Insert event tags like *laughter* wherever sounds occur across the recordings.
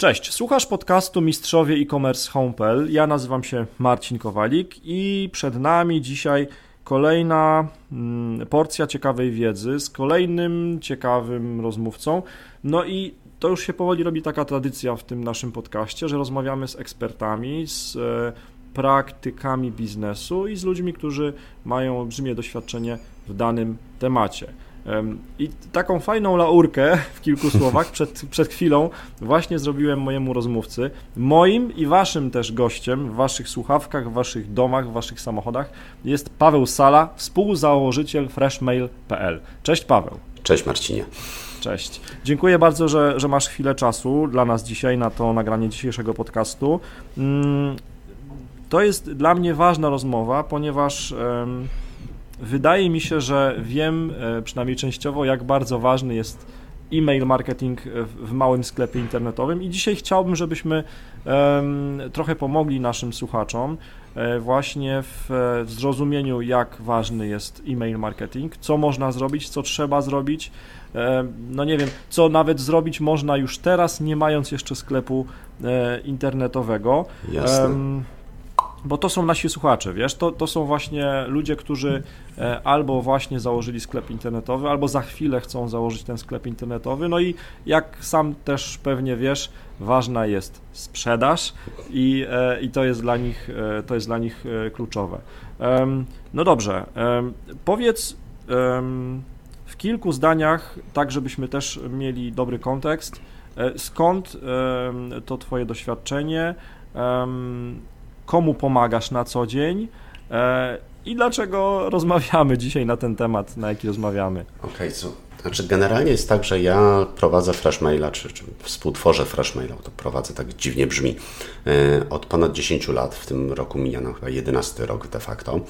Cześć, słuchasz podcastu Mistrzowie e-commerce home.pl. Ja nazywam się Marcin Kowalik i przed nami dzisiaj kolejna mm, porcja ciekawej wiedzy z kolejnym ciekawym rozmówcą. No i to już się powoli robi taka tradycja w tym naszym podcaście, że rozmawiamy z ekspertami, z e, praktykami biznesu i z ludźmi, którzy mają olbrzymie doświadczenie w danym temacie. I taką fajną laurkę w kilku *laughs* słowach przed, przed chwilą właśnie zrobiłem mojemu rozmówcy. Moim i waszym też gościem w waszych słuchawkach, w waszych domach, w waszych samochodach jest Paweł Sala, współzałożyciel freshmail.pl. Cześć Paweł. Cześć Marcinie. Cześć. Dziękuję bardzo, że, że masz chwilę czasu dla nas dzisiaj na to nagranie dzisiejszego podcastu. Mm, to jest dla mnie ważna rozmowa, ponieważ Wydaje mi się, że wiem e, przynajmniej częściowo, jak bardzo ważny jest e-mail marketing w małym sklepie internetowym i dzisiaj chciałbym, żebyśmy trochę pomogli naszym słuchaczom e, właśnie w, zrozumieniu, jak ważny jest e-mail marketing, co można zrobić, co trzeba zrobić. No nie wiem, co nawet zrobić można już teraz, nie mając jeszcze sklepu e, internetowego. Jasne bo to są nasi słuchacze, wiesz, to, to są właśnie ludzie, którzy e, albo właśnie założyli sklep internetowy, albo za chwilę chcą założyć ten sklep internetowy, no i jak sam też pewnie wiesz, ważna jest sprzedaż i, e, i to jest dla nich, e, to jest dla nich kluczowe. No dobrze, powiedz w kilku zdaniach, tak żebyśmy też mieli dobry kontekst, skąd to Twoje doświadczenie, komu pomagasz na co dzień e, i dlaczego *laughs* rozmawiamy dzisiaj na ten temat, na jaki rozmawiamy. Okej, okay, so. Znaczy generalnie jest tak, że ja prowadzę Freshmaila, czy, czy współtworzę Freshmaila, to prowadzę tak dziwnie brzmi, e, od ponad 10 lat, w tym roku mija no, chyba 11 rok de facto.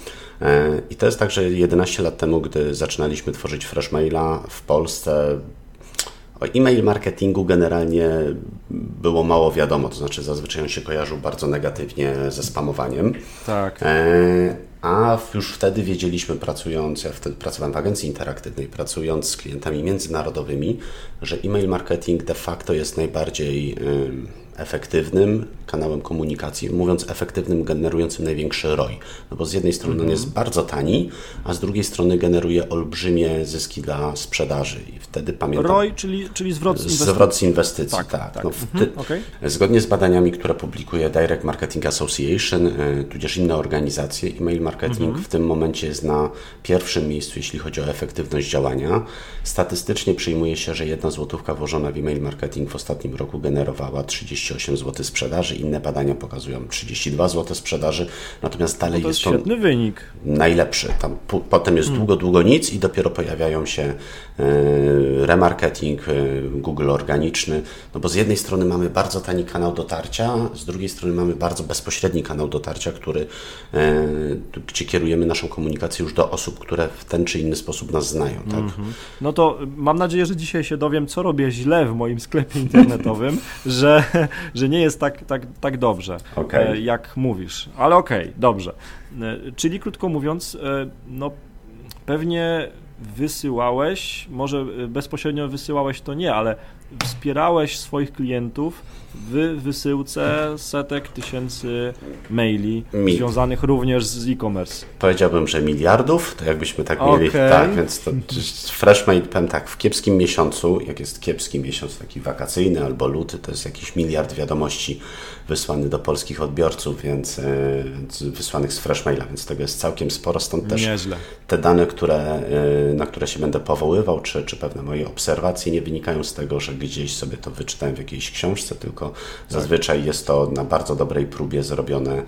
E, I to jest tak, że 11 lat temu, gdy zaczynaliśmy tworzyć Freshmaila w Polsce, o e-mail marketingu generalnie było mało wiadomo, to znaczy zazwyczaj on się kojarzył bardzo negatywnie ze spamowaniem. Tak. E, a już wtedy wiedzieliśmy, pracując, ja wtedy pracowałem w agencji interaktywnej, pracując z klientami międzynarodowymi, że e-mail marketing de facto jest najbardziej efektywnym kanałem komunikacji, mówiąc efektywnym, generującym największy ROI. No bo z jednej strony mm -hmm. on jest bardzo tani, a z drugiej strony generuje olbrzymie zyski dla sprzedaży. I wtedy pamiętam... ROI, czyli, czyli zwrot z inwestycji. Zwrot z inwestycji, tak. tak. tak. No, mm -hmm. okay. Zgodnie z badaniami, które publikuje Direct Marketing Association, y, tudzież inne organizacje, e-mail marketing mm -hmm. w tym momencie jest na pierwszym miejscu, jeśli chodzi o efektywność działania. Statystycznie przyjmuje się, że jedna złotówka włożona w e-mail marketing w ostatnim roku generowała 38 zł sprzedaży inne badania pokazują 32 zł sprzedaży, natomiast dalej no to jest to świetny wynik. najlepszy. Tam potem jest hmm. długo, długo nic i dopiero pojawiają się remarketing, e, Google organiczny, no bo z jednej strony mamy bardzo tani kanał dotarcia, z drugiej strony mamy bardzo bezpośredni kanał dotarcia, który, e, gdzie kierujemy naszą komunikację już do osób, które w ten czy inny sposób nas znają. Tak? Mm -hmm. No to mam nadzieję, że dzisiaj się dowiem, co robię źle w moim sklepie internetowym, *laughs* że, że nie jest tak, tak, tak dobrze, okay. jak mówisz. Ale okej, okay, dobrze. E, czyli krótko mówiąc, e, no pewnie wysyłałeś, może bezpośrednio wysyłałeś to nie, ale wspierałeś swoich klientów w wysyłce setek tysięcy maili związanych również z e-commerce. Powiedziałbym, że miliardów, to jakbyśmy tak okay. mieli, tak, więc to Freshmail, powiem tak, w kiepskim miesiącu, jak jest kiepski miesiąc taki wakacyjny albo luty, to jest jakiś miliard wiadomości wysłany do polskich odbiorców, więc, e, wysłanych z Freshmaila, więc tego jest całkiem sporo, stąd też Nieźle. te dane, które, e, na które się będę powoływał, czy, czy pewne moje obserwacje nie wynikają z tego, że gdzieś sobie to wyczytałem w jakiejś książce, tylko tak. zazwyczaj jest to na bardzo dobrej próbie zrobione,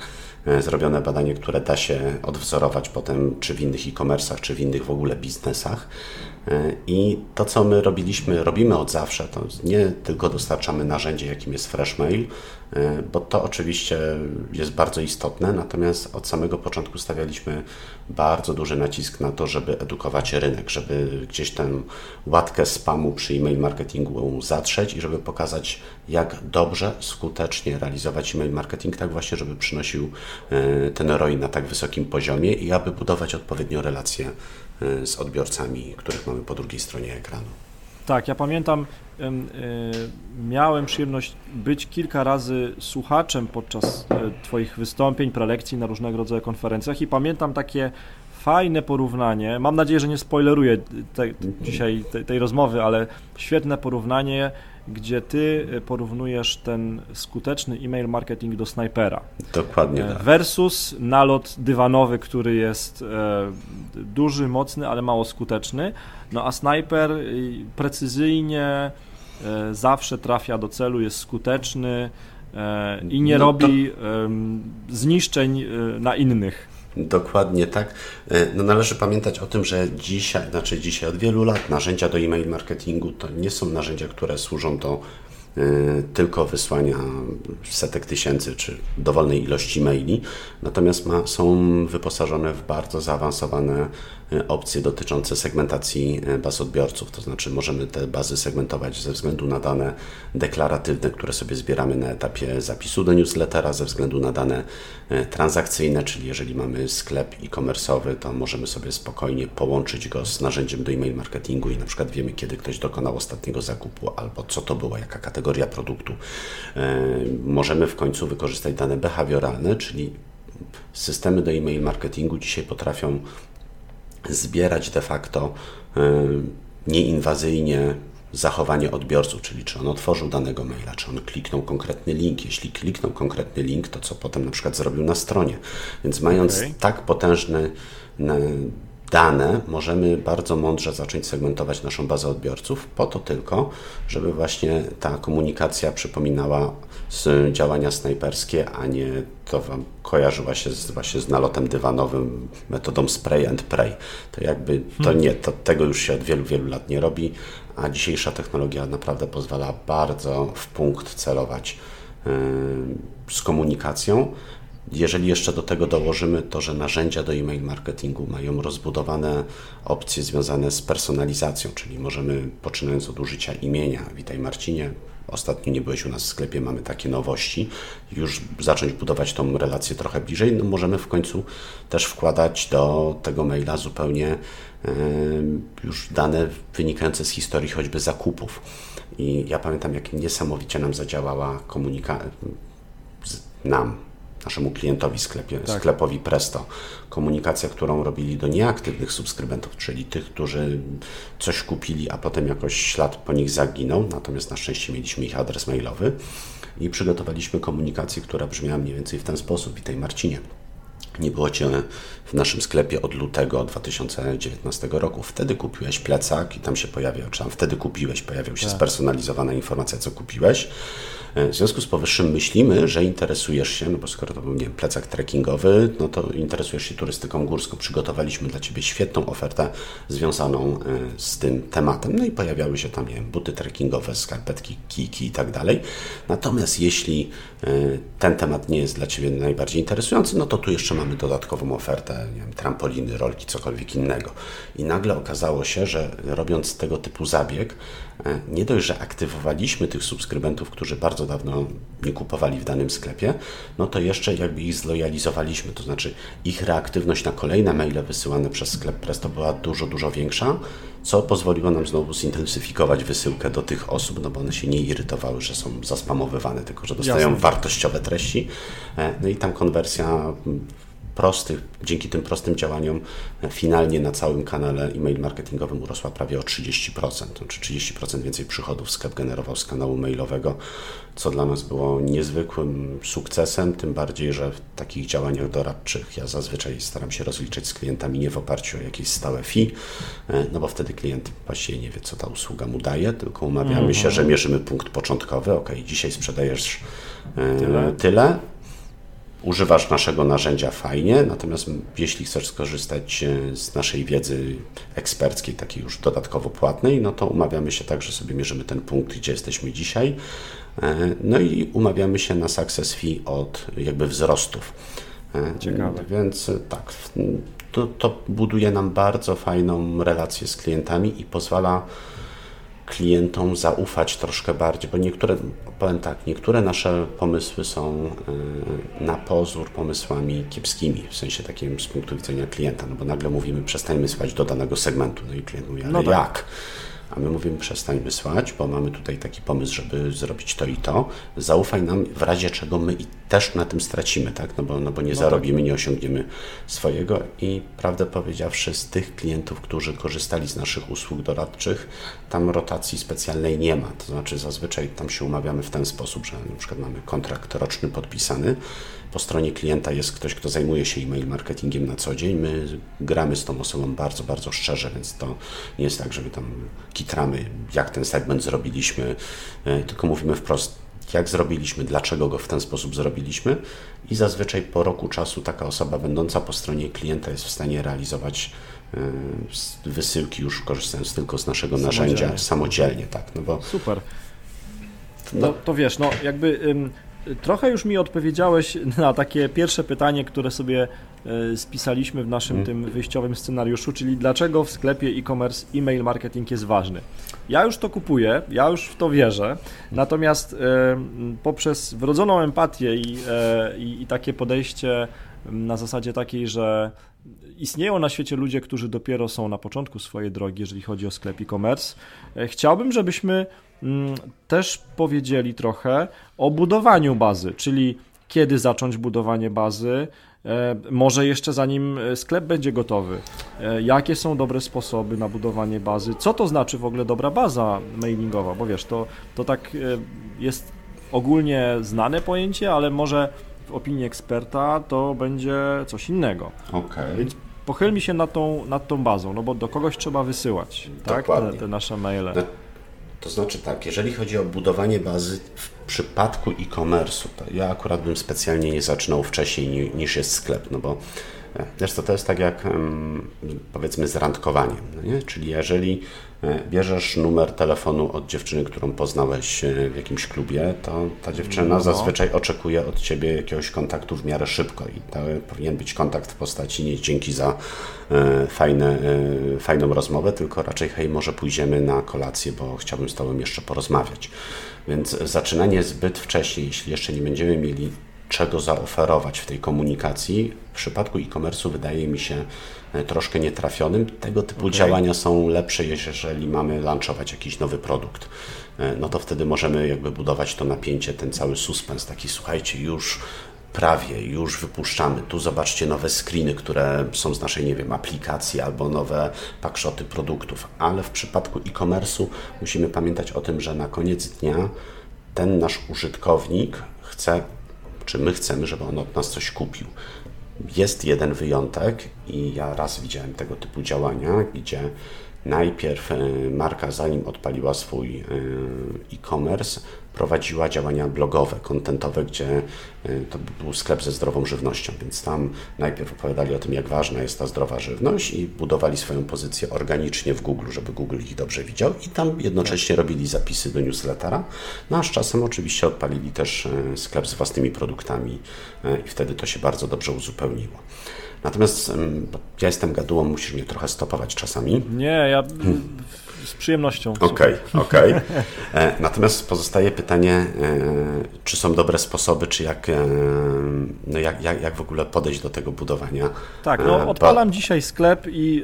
e, zrobione badanie, które da się odwzorować potem czy w innych e-commerce'ach, czy w innych w ogóle biznesach. E, I to, co my robiliśmy, robimy od zawsze, to nie tylko dostarczamy narzędzie, jakim jest Freshmail, e, bo to oczywiście jest bardzo istotne, natomiast od samego początku stawialiśmy bardzo duży nacisk na to, żeby edukować rynek, żeby gdzieś tę łatkę spamu przy e-mail marketingu zatrzeć i żeby pokazać, jak dobrze, skutecznie realizować e-mail marketing, tak właśnie, żeby przynosił e, ten ROI na tak wysokim poziomie i aby budować odpowiednio relacje z odbiorcami, których mamy po drugiej stronie ekranu. Tak, ja pamiętam, miałem przyjemność być kilka razy słuchaczem podczas Twoich wystąpień, prelekcji na różnego rodzaju konferencjach i pamiętam takie fajne porównanie. Mam nadzieję, że nie spoileruję te, dzisiaj tej, tej rozmowy, ale świetne porównanie, gdzie ty porównujesz ten skuteczny e-mail marketing do snajpera. Dokładnie. Tak. Versus nalot dywanowy, który jest e, duży, mocny, ale mało skuteczny. No a snajper precyzyjnie e, zawsze trafia do celu, jest skuteczny i nie no to... robi zniszczeń na innych. Dokładnie tak. E, no należy pamiętać o tym, że dzisiaj, znaczy dzisiaj od wielu lat narzędzia do e-mail marketingu to nie są narzędzia, które służą do Y, tylko wysłania setek tysięcy czy dowolnej ilości maili, natomiast ma, są wyposażone w bardzo zaawansowane opcje dotyczące segmentacji y, baz odbiorców, to znaczy możemy te bazy segmentować ze względu na dane deklaratywne, które sobie zbieramy na etapie zapisu do newslettera, ze względu na dane transakcyjne, czyli jeżeli mamy sklep e-commerce'owy, to możemy sobie spokojnie połączyć go z narzędziem do e-mail marketingu i na przykład wiemy, kiedy ktoś dokonał ostatniego zakupu albo co to była, jaka kategoria produktu. Możemy w końcu wykorzystać dane behawioralne, czyli systemy do e-mail marketingu dzisiaj potrafią zbierać de facto e, nieinwazyjnie zachowanie odbiorców, czyli czy on otworzył danego maila, czy on kliknął konkretny link. Jeśli kliknął konkretny link, to co potem na przykład zrobił na stronie. Więc mając okay. tak potężny dane możemy bardzo mądrze zacząć segmentować naszą bazę odbiorców, po to tylko, żeby właśnie ta komunikacja przypominała działania snajperskie, a nie to Wam kojarzyła się z, właśnie z nalotem dywanowym, metodą spray and pray. To jakby, to hmm. nie, to, tego już się od wielu, wielu lat nie robi, a dzisiejsza technologia naprawdę pozwala bardzo w punkt celować yy, z komunikacją, jeżeli jeszcze do tego dołożymy to, że narzędzia do e-mail marketingu mają rozbudowane opcje związane z personalizacją, czyli możemy poczynając od użycia imienia, witaj Marcinie, ostatnio nie byłeś u nas w sklepie, mamy takie nowości, już zacząć budować tą relację trochę bliżej, no możemy w końcu też wkładać do tego maila zupełnie już dane wynikające z historii choćby zakupów. I ja pamiętam, jak niesamowicie nam zadziałała komunikacja nam, naszemu klientowi sklepie, tak. sklepowi Presto. Komunikacja, którą robili do nieaktywnych subskrybentów, czyli tych, którzy coś kupili, a potem jakoś ślad po nich zaginął, natomiast na szczęście mieliśmy ich adres mailowy i przygotowaliśmy komunikację, która brzmiała mniej więcej w ten sposób. Witaj Marcinie. Nie było Cię w naszym sklepie od lutego 2019 roku. Wtedy kupiłeś plecak i tam się pojawiał, czy tam wtedy kupiłeś, pojawiał się tak. spersonalizowana informacja, co kupiłeś. E, w związku z powyższym myślimy, że interesujesz się, no bo skoro to był nie wiem, plecak trekkingowy, no to interesujesz się turystyką górską. Przygotowaliśmy dla Ciebie świetną ofertę związaną e, z tym tematem. No i pojawiały się tam nie wiem, buty trekkingowe, skarpetki, kiki i tak dalej. Natomiast jeśli e, ten temat nie jest dla Ciebie najbardziej interesujący, no to tu jeszcze mamy dodatkową ofertę, nie wiem, trampoliny, rolki, cokolwiek innego. I nagle okazało się, że robiąc tego typu zabieg, nie dość, że aktywowaliśmy tych subskrybentów, którzy bardzo dawno nie kupowali w danym sklepie, no to jeszcze jakby ich zlojalizowaliśmy, to znaczy ich reaktywność na kolejne maile wysyłane przez sklep Presto była dużo, dużo większa, co pozwoliło nam znowu zintensyfikować wysyłkę do tych osób, no bo one się nie irytowały, że są zaspamowywane, tylko że dostają Jasne. wartościowe treści. E, no i tam konwersja prostych, dzięki tym prostym działaniom e, finalnie na całym kanale e-mail marketingowym urosła prawie o 30%, czy 30% więcej przychodów sklep generował z kanału mailowego, co dla nas było niezwykłym sukcesem, tym bardziej, że w takich działaniach doradczych ja zazwyczaj staram się rozliczyć z klientami nie w oparciu o jakieś stałe fee, e, no bo wtedy klient właściwie nie wie, co ta usługa mu daje, tylko umawiamy mm -hmm. się, że mierzymy punkt początkowy, ok, dzisiaj sprzedajesz e, tyle, tyle używasz naszego narzędzia fajnie, natomiast jeśli chcesz skorzystać e, z naszej wiedzy eksperckiej, takiej już dodatkowo płatnej, no to umawiamy się tak, że sobie mierzymy ten punkt, gdzie jesteśmy dzisiaj, e, no i umawiamy się na success fee od jakby wzrostów. E, Ciekawe. Więc tak, to, to buduje nam bardzo fajną relację z klientami i pozwala klientom zaufać troszkę bardziej, bo niektóre, powiem tak, niektóre nasze pomysły są y, na pozór pomysłami kiepskimi, w sensie takim z punktu widzenia klienta, no bo nagle mówimy, przestańmy słać do danego segmentu, no i klient mówi, ale no tak. jak? a my mówimy przestań wysłać, bo mamy tutaj taki pomysł, żeby zrobić to i to, zaufaj nam w razie czego my i też na tym stracimy, tak? no, bo, no bo nie no zarobimy, tak. nie osiągniemy swojego i prawdę powiedziawszy z tych klientów, którzy korzystali z naszych usług doradczych, tam rotacji specjalnej nie ma, to znaczy zazwyczaj tam się umawiamy w ten sposób, że na przykład mamy kontrakt roczny podpisany, po stronie klienta jest ktoś, kto zajmuje się e-mail marketingiem na co dzień. My gramy z tą osobą bardzo, bardzo szczerze, więc to nie jest tak, że my tam kitramy, jak ten segment zrobiliśmy, e, tylko mówimy wprost, jak zrobiliśmy, dlaczego go w ten sposób zrobiliśmy i zazwyczaj po roku czasu taka osoba będąca po stronie klienta jest w stanie realizować e, wysyłki już korzystając tylko z naszego samodzielnie. narzędzia samodzielnie, tak, no bo... Super. No, to, to wiesz, no jakby Trochę już mi odpowiedziałeś na takie pierwsze pytanie, które sobie spisaliśmy w naszym hmm. tym wyjściowym scenariuszu, czyli dlaczego w sklepie e-commerce e-mail marketing jest ważny. Ja już to kupuję, ja już w to wierzę, natomiast e, poprzez wrodzoną empatię i, e, i, i takie podejście na zasadzie takiej, że istnieją na świecie ludzie, którzy dopiero są na początku swojej drogi, jeżeli chodzi o sklep e-commerce, chciałbym, żebyśmy też powiedzieli trochę o budowaniu bazy, czyli kiedy zacząć budowanie bazy, e, może jeszcze zanim e, sklep będzie gotowy. E, jakie są dobre sposoby na budowanie bazy? Co to znaczy w ogóle dobra baza mailingowa? Bo wiesz, to, to tak jest ogólnie znane pojęcie, ale może w opinii eksperta to będzie coś innego. Okay. Więc pochylmy się nad tą, nad tą bazą, no bo do kogoś trzeba wysyłać tak, te, te nasze maile. To znaczy tak, jeżeli chodzi o budowanie bazy w przypadku e-commerce'u, to ja akurat bym specjalnie nie zaczynał wcześniej niż jest sklep, no bo e, wiesz to jest tak jak powiedzmy z randkowaniem, no nie? czyli jeżeli E, bierzesz numer telefonu od dziewczyny, którą poznałeś e, w jakimś klubie, to ta dziewczyna no. zazwyczaj oczekuje od ciebie jakiegoś kontaktu w miarę szybko i to powinien być kontakt w postaci nie dzięki za e, fajne, fajną rozmowę, tylko raczej hej, może pójdziemy na kolację, bo chciałbym z tobą jeszcze porozmawiać. Więc zaczynanie zbyt wcześnie, jeśli jeszcze nie będziemy mieli czego zaoferować w tej komunikacji, w przypadku e-commerce'u wydaje mi się E, troszkę nietrafionym. Tego typu okay. działania są lepsze, jeżeli mamy launchować jakiś nowy produkt. E, no to wtedy możemy jakby budować to napięcie, ten cały suspens, taki słuchajcie, już prawie, już wypuszczamy. Tu zobaczcie nowe screeny, które są z naszej, nie wiem, aplikacji albo nowe pakszoty produktów. Ale w przypadku e-commerce'u musimy pamiętać o tym, że na koniec dnia ten nasz użytkownik chce, czy my chcemy, żeby on od nas coś kupił. Jest jeden wyjątek i ja raz widziałem tego typu działania, gdzie najpierw e, marka, zanim odpaliła swój e, e-commerce, prowadziła działania blogowe, kontentowe, gdzie e, to był sklep ze zdrową żywnością, więc tam najpierw opowiadali o tym, jak ważna jest ta zdrowa żywność i budowali swoją pozycję organicznie w Google, żeby Google ich dobrze widział i tam jednocześnie robili zapisy do newslettera, no a z czasem oczywiście odpalili też sklep z własnymi produktami i wtedy to się bardzo dobrze uzupełniło. Natomiast ja jestem gadułą, musisz mnie trochę stopować czasami. Nie, ja z przyjemnością. Okej, okay, okej. Okay. E, natomiast pozostaje pytanie, e, czy są dobre sposoby, czy jak, e, no jak, jak, jak w ogóle podejść do tego budowania. Tak, no odpalam Bo... dzisiaj sklep i,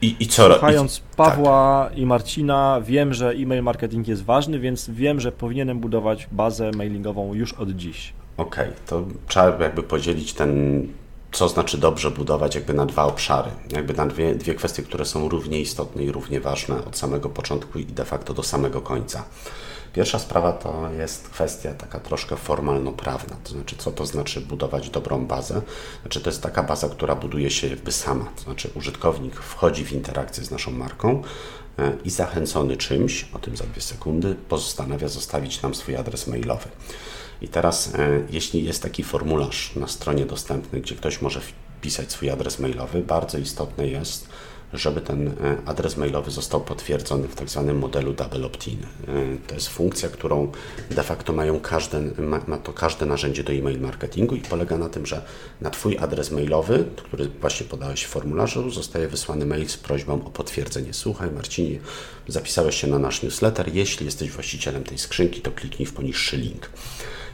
I, i co, słuchając i, Pawła tak. i Marcina, wiem, że e-mail marketing jest ważny, więc wiem, że powinienem budować bazę mailingową już od dziś. Okej, okay, to trzeba jakby podzielić ten co znaczy dobrze budować jakby na dwa obszary, jakby na dwie, dwie kwestie, które są równie istotne i równie ważne od samego początku i de facto do samego końca. Pierwsza sprawa to jest kwestia taka troszkę formalno-prawna, to znaczy co to znaczy budować dobrą bazę. Znaczy to jest taka baza, która buduje się jakby sama, to znaczy użytkownik wchodzi w interakcję z naszą marką e, i zachęcony czymś, o tym za dwie sekundy, postanawia zostawić nam swój adres mailowy. I teraz, e, jeśli jest taki formularz na stronie dostępny, gdzie ktoś może wpisać swój adres mailowy, bardzo istotne jest, żeby ten e, adres mailowy został potwierdzony w tak zwanym modelu double opt-in. E, to jest funkcja, którą de facto mają każde, ma, to każde narzędzie do e-mail marketingu i polega na tym, że na Twój adres mailowy, który właśnie podałeś w formularzu, zostaje wysłany mail z prośbą o potwierdzenie. Słuchaj Marcinie, zapisałeś się na nasz newsletter, jeśli jesteś właścicielem tej skrzynki, to kliknij w poniższy link.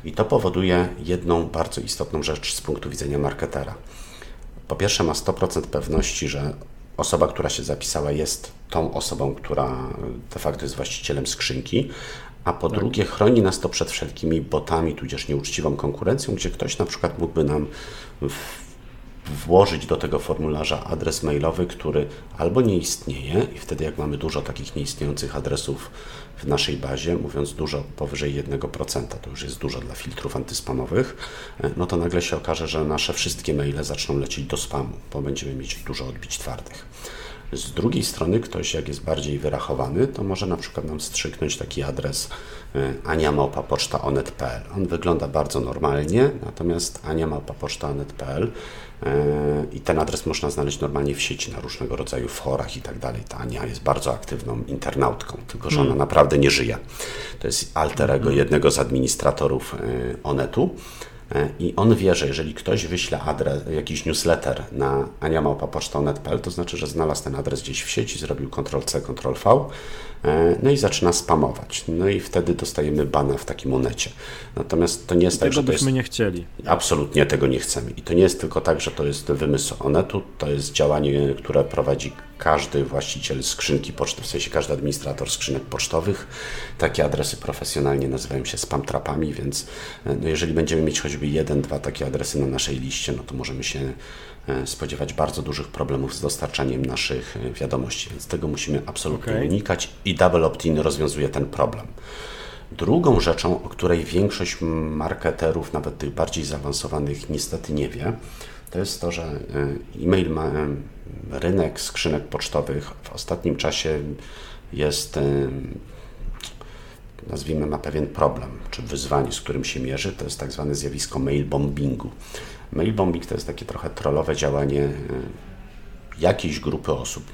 I to powoduje jedną bardzo istotną rzecz z punktu widzenia marketera. Po pierwsze, ma 100% pewności, że osoba, która się zapisała, jest tą osobą, która de facto jest właścicielem skrzynki, a po tak. drugie chroni nas to przed wszelkimi botami, tudzież nieuczciwą konkurencją, gdzie ktoś na przykład mógłby nam włożyć do tego formularza adres mailowy, który albo nie istnieje i wtedy jak mamy dużo takich nieistniejących adresów w naszej bazie, mówiąc dużo powyżej 1%, to już jest dużo dla filtrów antyspamowych, e, no to nagle się okaże, że nasze wszystkie maile zaczną lecieć do spamu, bo będziemy mieć dużo odbić twardych. Z drugiej strony ktoś, jak jest bardziej wyrachowany, to może na przykład nam strzyknąć taki adres e, aniamałpa.poczta.onet.pl. On wygląda bardzo normalnie, natomiast aniamałpa.poczta.onet.pl i ten adres można znaleźć normalnie w sieci, na różnego rodzaju forach i tak dalej. Ta Ania jest bardzo aktywną internautką, tylko że ona hmm. naprawdę nie żyje. To jest alter ego hmm. jednego z administratorów y, Onetu. Y, I on wie, że jeżeli ktoś wyśle adres, jakiś newsletter na aniamałpa.poczta.net.pl, to znaczy, że znalazł ten adres gdzieś w sieci, zrobił Ctrl-C, Ctrl-V E, no i zaczyna spamować. No i wtedy dostajemy bana w takim monecie. Natomiast to nie jest tego tak, że to jest... nie chcieli. Absolutnie tego nie chcemy. I to nie jest tylko tak, że to jest wymysł Onetu, to jest działanie, które prowadzi każdy właściciel skrzynki poczty, w sensie każdy administrator skrzynek pocztowych. Takie adresy profesjonalnie nazywają się spam trapami, więc e, no jeżeli będziemy mieć choćby jeden, dwa takie adresy na naszej liście, no to możemy się E, spodziewać bardzo dużych problemów z dostarczaniem naszych e, wiadomości, więc tego musimy absolutnie okay. unikać i Double Opt-in rozwiązuje ten problem. Drugą rzeczą, o której większość marketerów, nawet tych bardziej zaawansowanych, niestety nie wie, to jest to, że e, e-mail ma rynek skrzynek pocztowych w ostatnim czasie jest nazwijmy ma pewien problem, czy wyzwanie, z którym się mierzy, to jest tak zwane zjawisko mail bombingu. Mailbombing to jest takie trochę trollowe działanie e, jakiejś grupy osób.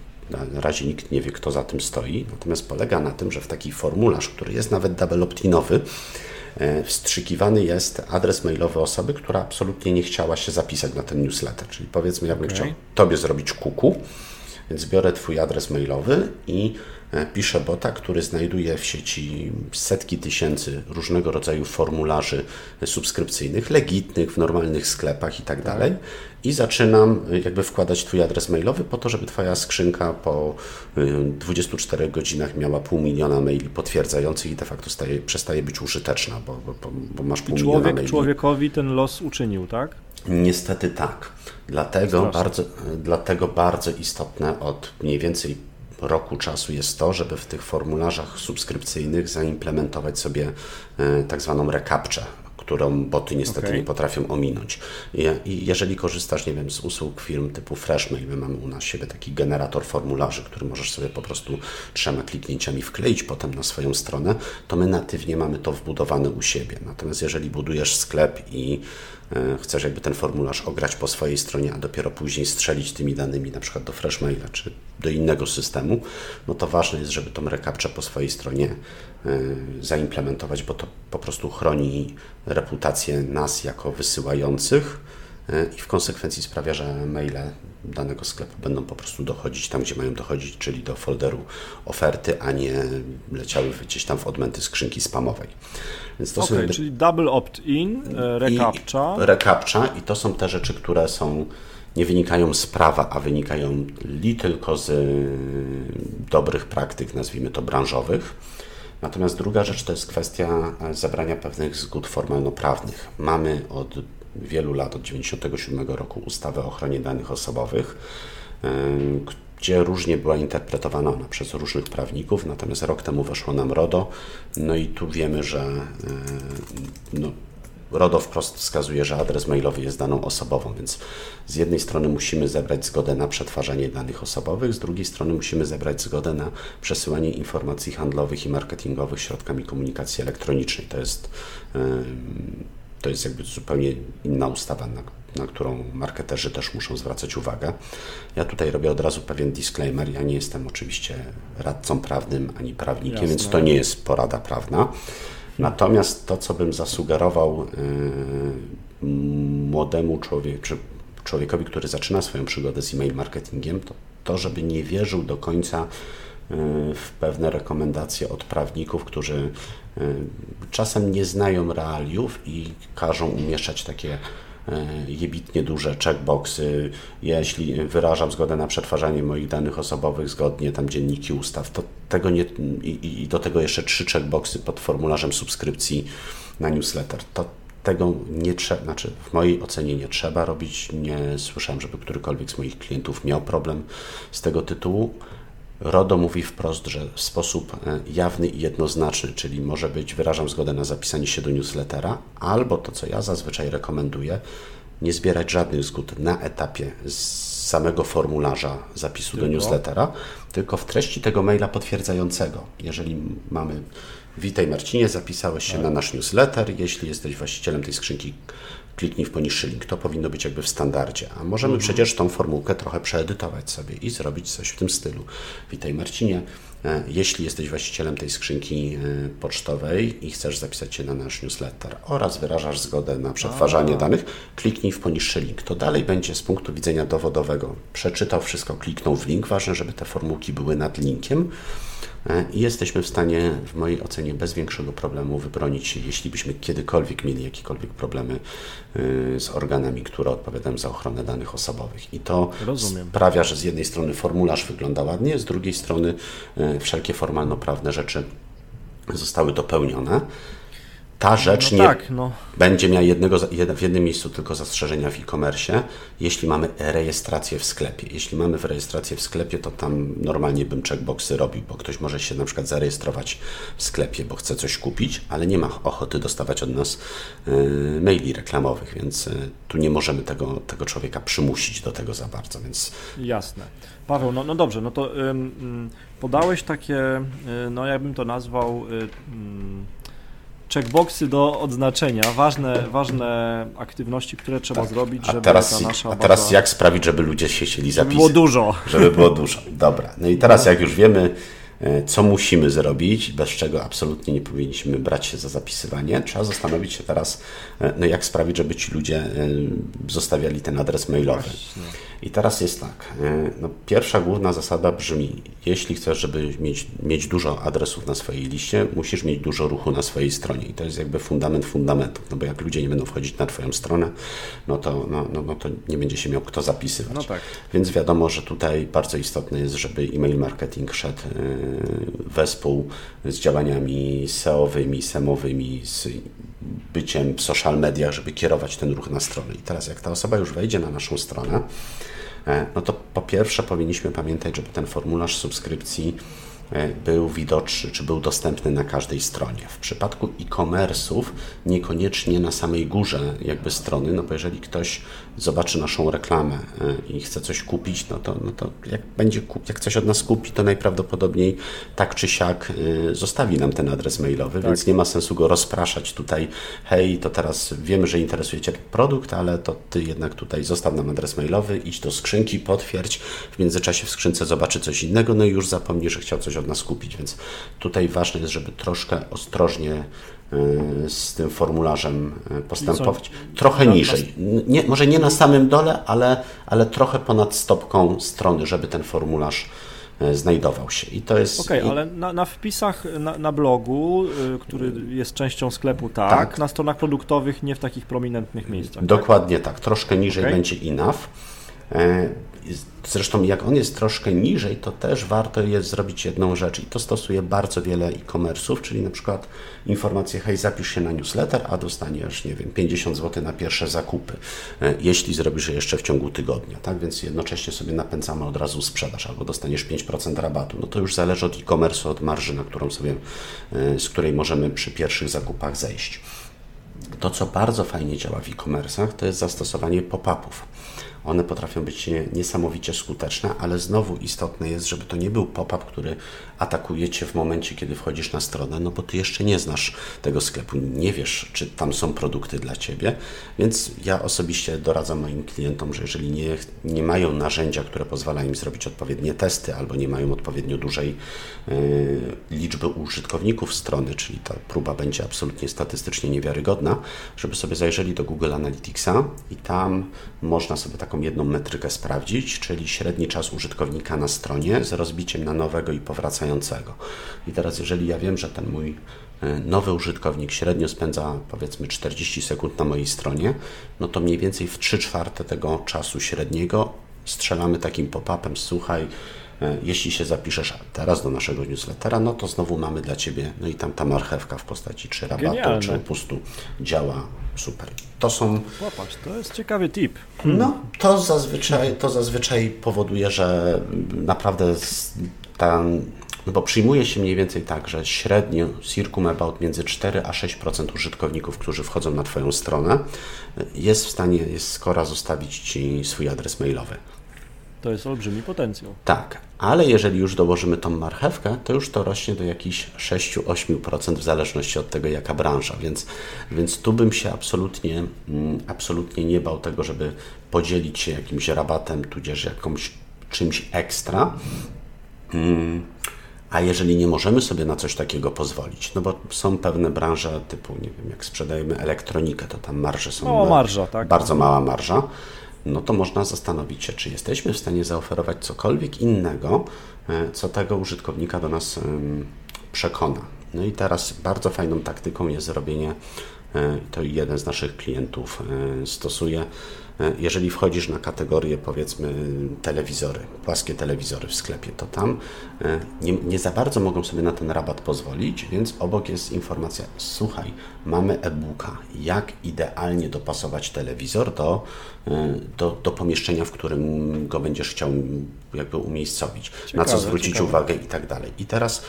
Na razie nikt nie wie, kto za tym stoi, natomiast polega na tym, że w taki formularz, który jest nawet double opt-inowy, e, wstrzykiwany jest adres mailowy osoby, która absolutnie nie chciała się zapisać na ten newsletter. Czyli powiedzmy, ja bym okay. chciał Tobie zrobić kuku, więc biorę Twój adres mailowy i pisze bota, który znajduje w sieci setki tysięcy różnego rodzaju formularzy subskrypcyjnych, legitnych, w normalnych sklepach i tak dalej. I zaczynam e, jakby wkładać Twój adres mailowy po to, żeby Twoja skrzynka po 24 e, godzinach miała pół miliona maili potwierdzających i de facto staje, przestaje być użyteczna, bo, bo, bo masz pół człowiek, miliona maili. Człowiekowi ten los uczynił, tak? Niestety tak. Dlatego bardzo, dlatego bardzo istotne od mniej więcej roku czasu jest to, żeby w tych formularzach subskrypcyjnych zaimplementować sobie e, tak zwaną recaptcha, którą boty niestety okay. nie potrafią ominąć. I jeżeli korzystasz, nie wiem, z usług firm typu Freshmail, my mamy u nas siebie taki generator formularzy, który możesz sobie po prostu trzema kliknięciami wkleić potem na swoją stronę, to my natywnie mamy to wbudowane u siebie. Natomiast jeżeli budujesz sklep i chcesz jakby ten formularz ograć po swojej stronie, a dopiero później strzelić tymi danymi na przykład do Freshmaila czy do innego systemu, no to ważne jest, żeby tą rekapczę po swojej stronie e, zaimplementować, bo to po prostu chroni reputację nas jako wysyłających e, i w konsekwencji sprawia, że maile danego sklepu będą po prostu dochodzić tam, gdzie mają dochodzić, czyli do folderu oferty, a nie leciały gdzieś tam w odmęty skrzynki spamowej. Więc to okay, są czyli double opt-in, e, recaptcha. I recaptcha i to są te rzeczy, które są nie wynikają z prawa, a wynikają li tylko z y, dobrych praktyk, nazwijmy to branżowych. Natomiast druga rzecz to jest kwestia e, zabrania pewnych zgód formalno-prawnych. Mamy od wielu lat, od 1997 roku ustawę o ochronie danych osobowych, gdzie różnie była interpretowana ona przez różnych prawników, natomiast rok temu weszło nam RODO, no i tu wiemy, że no, RODO wprost wskazuje, że adres mailowy jest daną osobową, więc z jednej strony musimy zebrać zgodę na przetwarzanie danych osobowych, z drugiej strony musimy zebrać zgodę na przesyłanie informacji handlowych i marketingowych środkami komunikacji elektronicznej. To jest to jest jakby zupełnie inna ustawa, na, na, którą marketerzy też muszą zwracać uwagę. Ja tutaj robię od razu pewien disclaimer. Ja nie jestem oczywiście radcą prawnym ani prawnikiem, Jasne. więc to nie jest porada prawna. Natomiast to, co bym zasugerował yy, młodemu człowiekowi, czy człowiekowi, który zaczyna swoją przygodę z e-mail marketingiem, to to, żeby nie wierzył do końca Y, w pewne rekomendacje od prawników, którzy czasem nie znają realiów i każą umieszczać takie jebitnie duże checkboxy, jeśli wyrażam zgodę na przetwarzanie moich danych osobowych zgodnie, tam dzienniki ustaw, to tego nie, i, i do tego jeszcze trzy checkboxy pod formularzem subskrypcji na newsletter. To tego nie trzeba, znaczy w mojej ocenie nie trzeba robić. Nie słyszałem, żeby którykolwiek z moich klientów miał problem z tego tytułu. RODO mówi wprost, że w sposób e, jawny i jednoznaczny, czyli może być wyrażam zgodę na zapisanie się do newslettera, albo to, co ja zazwyczaj rekomenduję, nie zbierać żadnych zgód na etapie samego formularza zapisu tylko. do newslettera, tylko w treści tego maila potwierdzającego. Jeżeli mamy Witaj Marcinie, zapisałeś się tak. na nasz newsletter. Jeśli jesteś właścicielem tej skrzynki, kliknij w poniższy link. To powinno być jakby w standardzie. A możemy mhm. przecież tą formułkę trochę przeedytować sobie i zrobić coś w tym stylu. Witaj Marcinie, e, jeśli jesteś właścicielem tej skrzynki e, pocztowej i chcesz zapisać się na nasz newsletter oraz wyrażasz zgodę na przetwarzanie A. danych, kliknij w poniższy link. To dalej będzie z punktu widzenia dowodowego. Przeczytał wszystko, kliknął w link. Ważne, żeby te formułki były nad linkiem i jesteśmy w stanie, w mojej ocenie, bez większego problemu wybronić się, jeśli byśmy kiedykolwiek mieli jakiekolwiek problemy e, z organami, które odpowiadają za ochronę danych osobowych. I to Rozumiem. sprawia, że z jednej strony formularz wygląda ładnie, z drugiej strony e, wszelkie formalno-prawne rzeczy zostały dopełnione ta rzecz no nie tak, no. będzie miała jednego, w jednym miejscu tylko zastrzeżenia w e-commerce, jeśli mamy rejestrację w sklepie. Jeśli mamy rejestrację w sklepie, to tam normalnie bym checkboxy robił, bo ktoś może się na przykład zarejestrować w sklepie, bo chce coś kupić, ale nie ma ochoty dostawać od nas y, maili reklamowych, więc y, tu nie możemy tego, tego człowieka przymusić do tego za bardzo. Więc... Jasne. Paweł, no, no dobrze, no to podałeś takie, y, no jakbym to nazwał, checkboxy do odznaczenia, ważne, ważne aktywności, które trzeba tak. zrobić, żeby a teraz, ta nasza A teraz baza... jak sprawić, żeby ludzie się chcieli zapisać? Żeby było dużo. Żeby było dużo, dobra. No i teraz jak już wiemy, co musimy zrobić, bez czego absolutnie nie powinniśmy brać się za zapisywanie. Trzeba zastanowić się teraz, e, no jak sprawić, żeby ci ludzie e, zostawiali ten adres mailowy. Właśnie. I teraz jest tak. E, no, pierwsza główna zasada brzmi: jeśli chcesz, żeby mieć, mieć dużo adresów na swojej liście, musisz mieć dużo ruchu na swojej stronie. I to jest jakby fundament fundamentów. No bo jak ludzie nie będą wchodzić na Twoją stronę, no to, no, no, no to nie będzie się miał kto zapisywać. No tak. Więc wiadomo, że tutaj bardzo istotne jest, żeby e-mail marketing szedł e, wespół z działaniami SEO-wymi, SEM-owymi, z byciem w social mediach, żeby kierować ten ruch na stronę. I teraz, jak ta osoba już wejdzie na naszą stronę, e, no to po pierwsze powinniśmy pamiętać, żeby ten formularz subskrypcji E, był widoczny, czy był dostępny na każdej stronie. W przypadku e-commerce'ów niekoniecznie na samej górze jakby strony, no bo jeżeli ktoś zobaczy naszą reklamę e, i chce coś kupić, no to, no to jak będzie jak coś od nas kupi, to najprawdopodobniej tak czy siak e, zostawi nam ten adres mailowy, tak. więc nie ma sensu go rozpraszać tutaj, hej, to teraz wiemy, że interesuje Cię produkt, ale to Ty jednak tutaj zostaw nam adres mailowy, idź do skrzynki, potwierdź, w międzyczasie w skrzynce zobaczy coś innego, no i już zapomni, że chciał coś od nas kupić, więc tutaj ważne jest, żeby troszkę ostrożnie z tym formularzem y, postępować. Trochę niżej. Nie, może nie na samym dole, ale, ale trochę ponad stopką strony, żeby ten formularz y, znajdował się. I to jest. Okej, okay, ale na, na wpisach na, na, blogu, który jest częścią sklepu, tak, tak, na stronach produktowych nie w takich prominentnych miejscach. Tak? Dokładnie tak, tak. troszkę niżej okay. będzie enough. Zresztą jak on jest troszkę niżej, to też warto jest zrobić jedną rzecz i to stosuje bardzo wiele e-commerce'ów, czyli na przykład informację, hej, zapisz się na newsletter, a dostaniesz, nie wiem, 50 zł na pierwsze zakupy, e, jeśli zrobisz je jeszcze w ciągu tygodnia, tak? Więc jednocześnie sobie napędzamy od razu sprzedaż, albo dostaniesz 5% rabatu. No to już zależy od e-commerce'u, od marży, na którą sobie, e, z której możemy przy pierwszych zakupach zejść. To, co bardzo fajnie działa w e-commerce'ach, to jest zastosowanie pop-upów. One potrafią być niesamowicie skuteczne, ale znowu istotne jest, żeby to nie był pop-up, który atakuje Cię w momencie, kiedy wchodzisz na stronę, no bo Ty jeszcze nie znasz tego sklepu, nie wiesz, czy tam są produkty dla Ciebie, więc ja osobiście doradzam moim klientom, że jeżeli nie, nie mają narzędzia, które pozwalają im zrobić odpowiednie testy, albo nie mają odpowiednio dużej y, liczby użytkowników strony, czyli ta próba będzie absolutnie statystycznie niewiarygodna, żeby sobie zajrzeli do Google Analyticsa i tam można sobie taką jedną metrykę sprawdzić, czyli średni czas użytkownika na stronie z rozbiciem na nowego i powracającego. I teraz, jeżeli ja wiem, że ten mój nowy użytkownik średnio spędza powiedzmy 40 sekund na mojej stronie, no to mniej więcej w 3 czwarte tego czasu średniego strzelamy takim pop-upem, słuchaj, e, jeśli się zapiszesz teraz do naszego newslettera, no to znowu mamy dla Ciebie, no i tam ta marchewka w postaci czy rabatu, Genialne. czy opustu działa super. To są... Popatrz, to jest ciekawy tip. No, to zazwyczaj, to zazwyczaj powoduje, że naprawdę ta no bo przyjmuje się mniej więcej tak, że średnio circum about między 4 a 6% użytkowników, którzy wchodzą na Twoją stronę, jest w stanie, jest skora zostawić Ci swój adres mailowy. To jest olbrzymi potencjał. Tak, ale jeżeli już dołożymy tą marchewkę, to już to rośnie do jakichś 6-8% w zależności od tego, jaka branża. Więc, więc tu bym się absolutnie, mm, absolutnie nie bał tego, żeby podzielić się jakimś rabatem, tudzież jakąś czymś ekstra. A jeżeli nie możemy sobie na coś takiego pozwolić, no bo są pewne branże typu, nie wiem, jak sprzedajemy elektronikę, to tam marże są Mała marża, tak? bardzo mała marża, no to można zastanowić się, czy jesteśmy w stanie zaoferować cokolwiek innego, e, co tego użytkownika do nas przekona. No i teraz bardzo fajną taktyką jest zrobienie, e, to jeden z naszych klientów e, stosuje, jeżeli wchodzisz na kategorię, powiedzmy, telewizory, płaskie telewizory w sklepie, to tam e, nie, nie za bardzo mogą sobie na ten rabat pozwolić, więc obok jest informacja: słuchaj, mamy e-booka, jak idealnie dopasować telewizor do, e, do, do pomieszczenia, w którym go będziesz chciał jakby umiejscowić, ciekawe, na co zwrócić ciekawe. uwagę i tak dalej. I teraz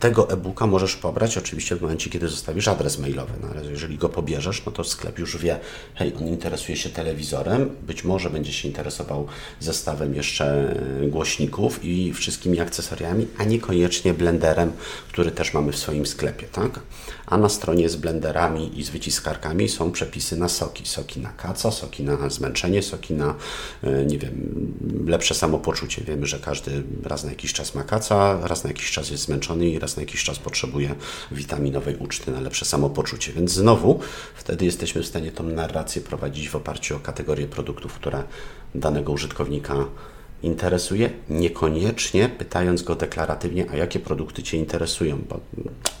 tego e-booka możesz pobrać oczywiście w momencie, kiedy zostawisz adres mailowy, no ale jeżeli go pobierzesz, no to sklep już wie, hej, on interesuje się telewizorem, być może będzie się interesował zestawem jeszcze głośników i wszystkimi akcesoriami, a niekoniecznie blenderem, który też mamy w swoim sklepie, tak? A na stronie z blenderami i z wyciskarkami są przepisy na soki. Soki na kaca, soki na zmęczenie, soki na, e, nie wiem, lepsze samopoczucie. Wiemy, że każdy raz na jakiś czas ma kaca, raz na jakiś czas jest zmęczony i raz na jakiś czas potrzebuje witaminowej uczty na lepsze samopoczucie. Więc znowu wtedy jesteśmy w stanie tą narrację prowadzić w oparciu o kategorie produktów, które danego użytkownika interesuje, niekoniecznie pytając go deklaratywnie, a jakie produkty Cię interesują, bo,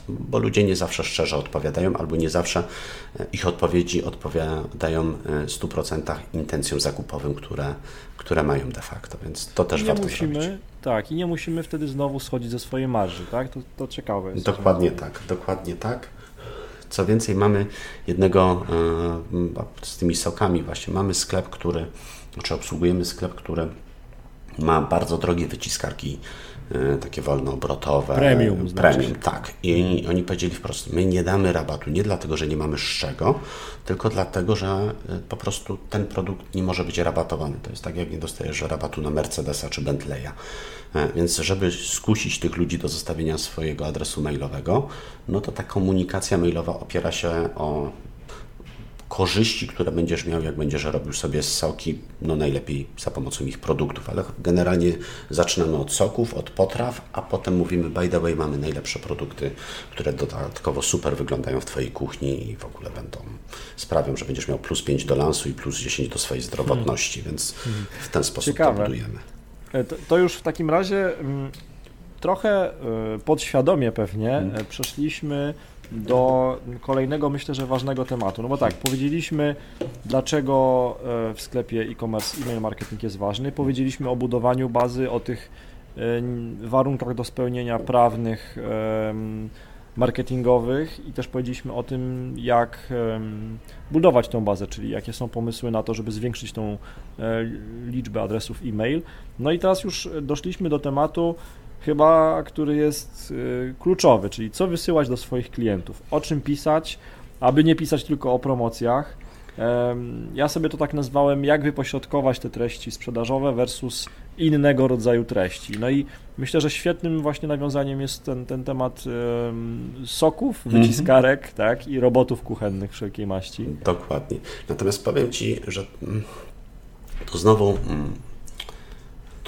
bo ludzie nie zawsze szczerze odpowiadają, albo nie zawsze e, ich odpowiedzi odpowiadają e, w 100% intencjom zakupowym, które, które mają de facto, więc to też nie warto musimy, zrobić. Tak, i nie musimy wtedy znowu schodzić ze swojej marży, tak? To, to ciekawe jest. Dokładnie tak, dokładnie tak. Co więcej, mamy jednego e, z tymi sokami właśnie, mamy sklep, który, znaczy obsługujemy sklep, który ma bardzo drogie wyciskarki e, takie wolnoobrotowe. Premium. Premium, znaczy. tak. I oni powiedzieli wprost, my nie damy rabatu nie dlatego, że nie mamy z czego, tylko dlatego, że e, po prostu ten produkt nie może być rabatowany. To jest tak, jak nie dostajesz rabatu na Mercedesa czy Bentleya. E, więc żeby skusić tych ludzi do zostawienia swojego adresu mailowego, no to ta komunikacja mailowa opiera się o korzyści, które będziesz miał, jak będziesz robił sobie soki, no najlepiej za pomocą ich produktów, ale generalnie zaczynamy od soków, od potraw, a potem mówimy, by the way, mamy najlepsze produkty, które dodatkowo super wyglądają w Twojej kuchni i w ogóle będą, sprawią, że będziesz miał plus 5 do lansu i plus 10 do swojej zdrowotności, hmm. więc w ten sposób Ciekawe. to budujemy. E, to, to już w takim razie mm, trochę e, podświadomie pewnie hmm. przeszliśmy do kolejnego, myślę, że ważnego tematu. No bo tak, powiedzieliśmy, dlaczego e, w sklepie e-commerce e-mail marketing jest ważny. Powiedzieliśmy o budowaniu bazy, o tych e, warunkach do spełnienia prawnych, marketingowych i też powiedzieliśmy o tym, jak budować tą bazę, czyli jakie są pomysły na to, żeby zwiększyć tą e, liczbę adresów e-mail. No i teraz już doszliśmy do tematu, chyba, który jest y, kluczowy, czyli co wysyłać do swoich klientów, o czym pisać, aby nie pisać tylko o promocjach. Ja sobie to tak nazwałem, jak wypośrodkować te treści sprzedażowe versus innego rodzaju treści. No i myślę, że świetnym właśnie nawiązaniem jest ten, ten temat soków, mhm. wyciskarek, mm -hmm. tak, i robotów kuchennych wszelkiej maści. Dokładnie. Natomiast powiem Ci, że mm, to znowu mm,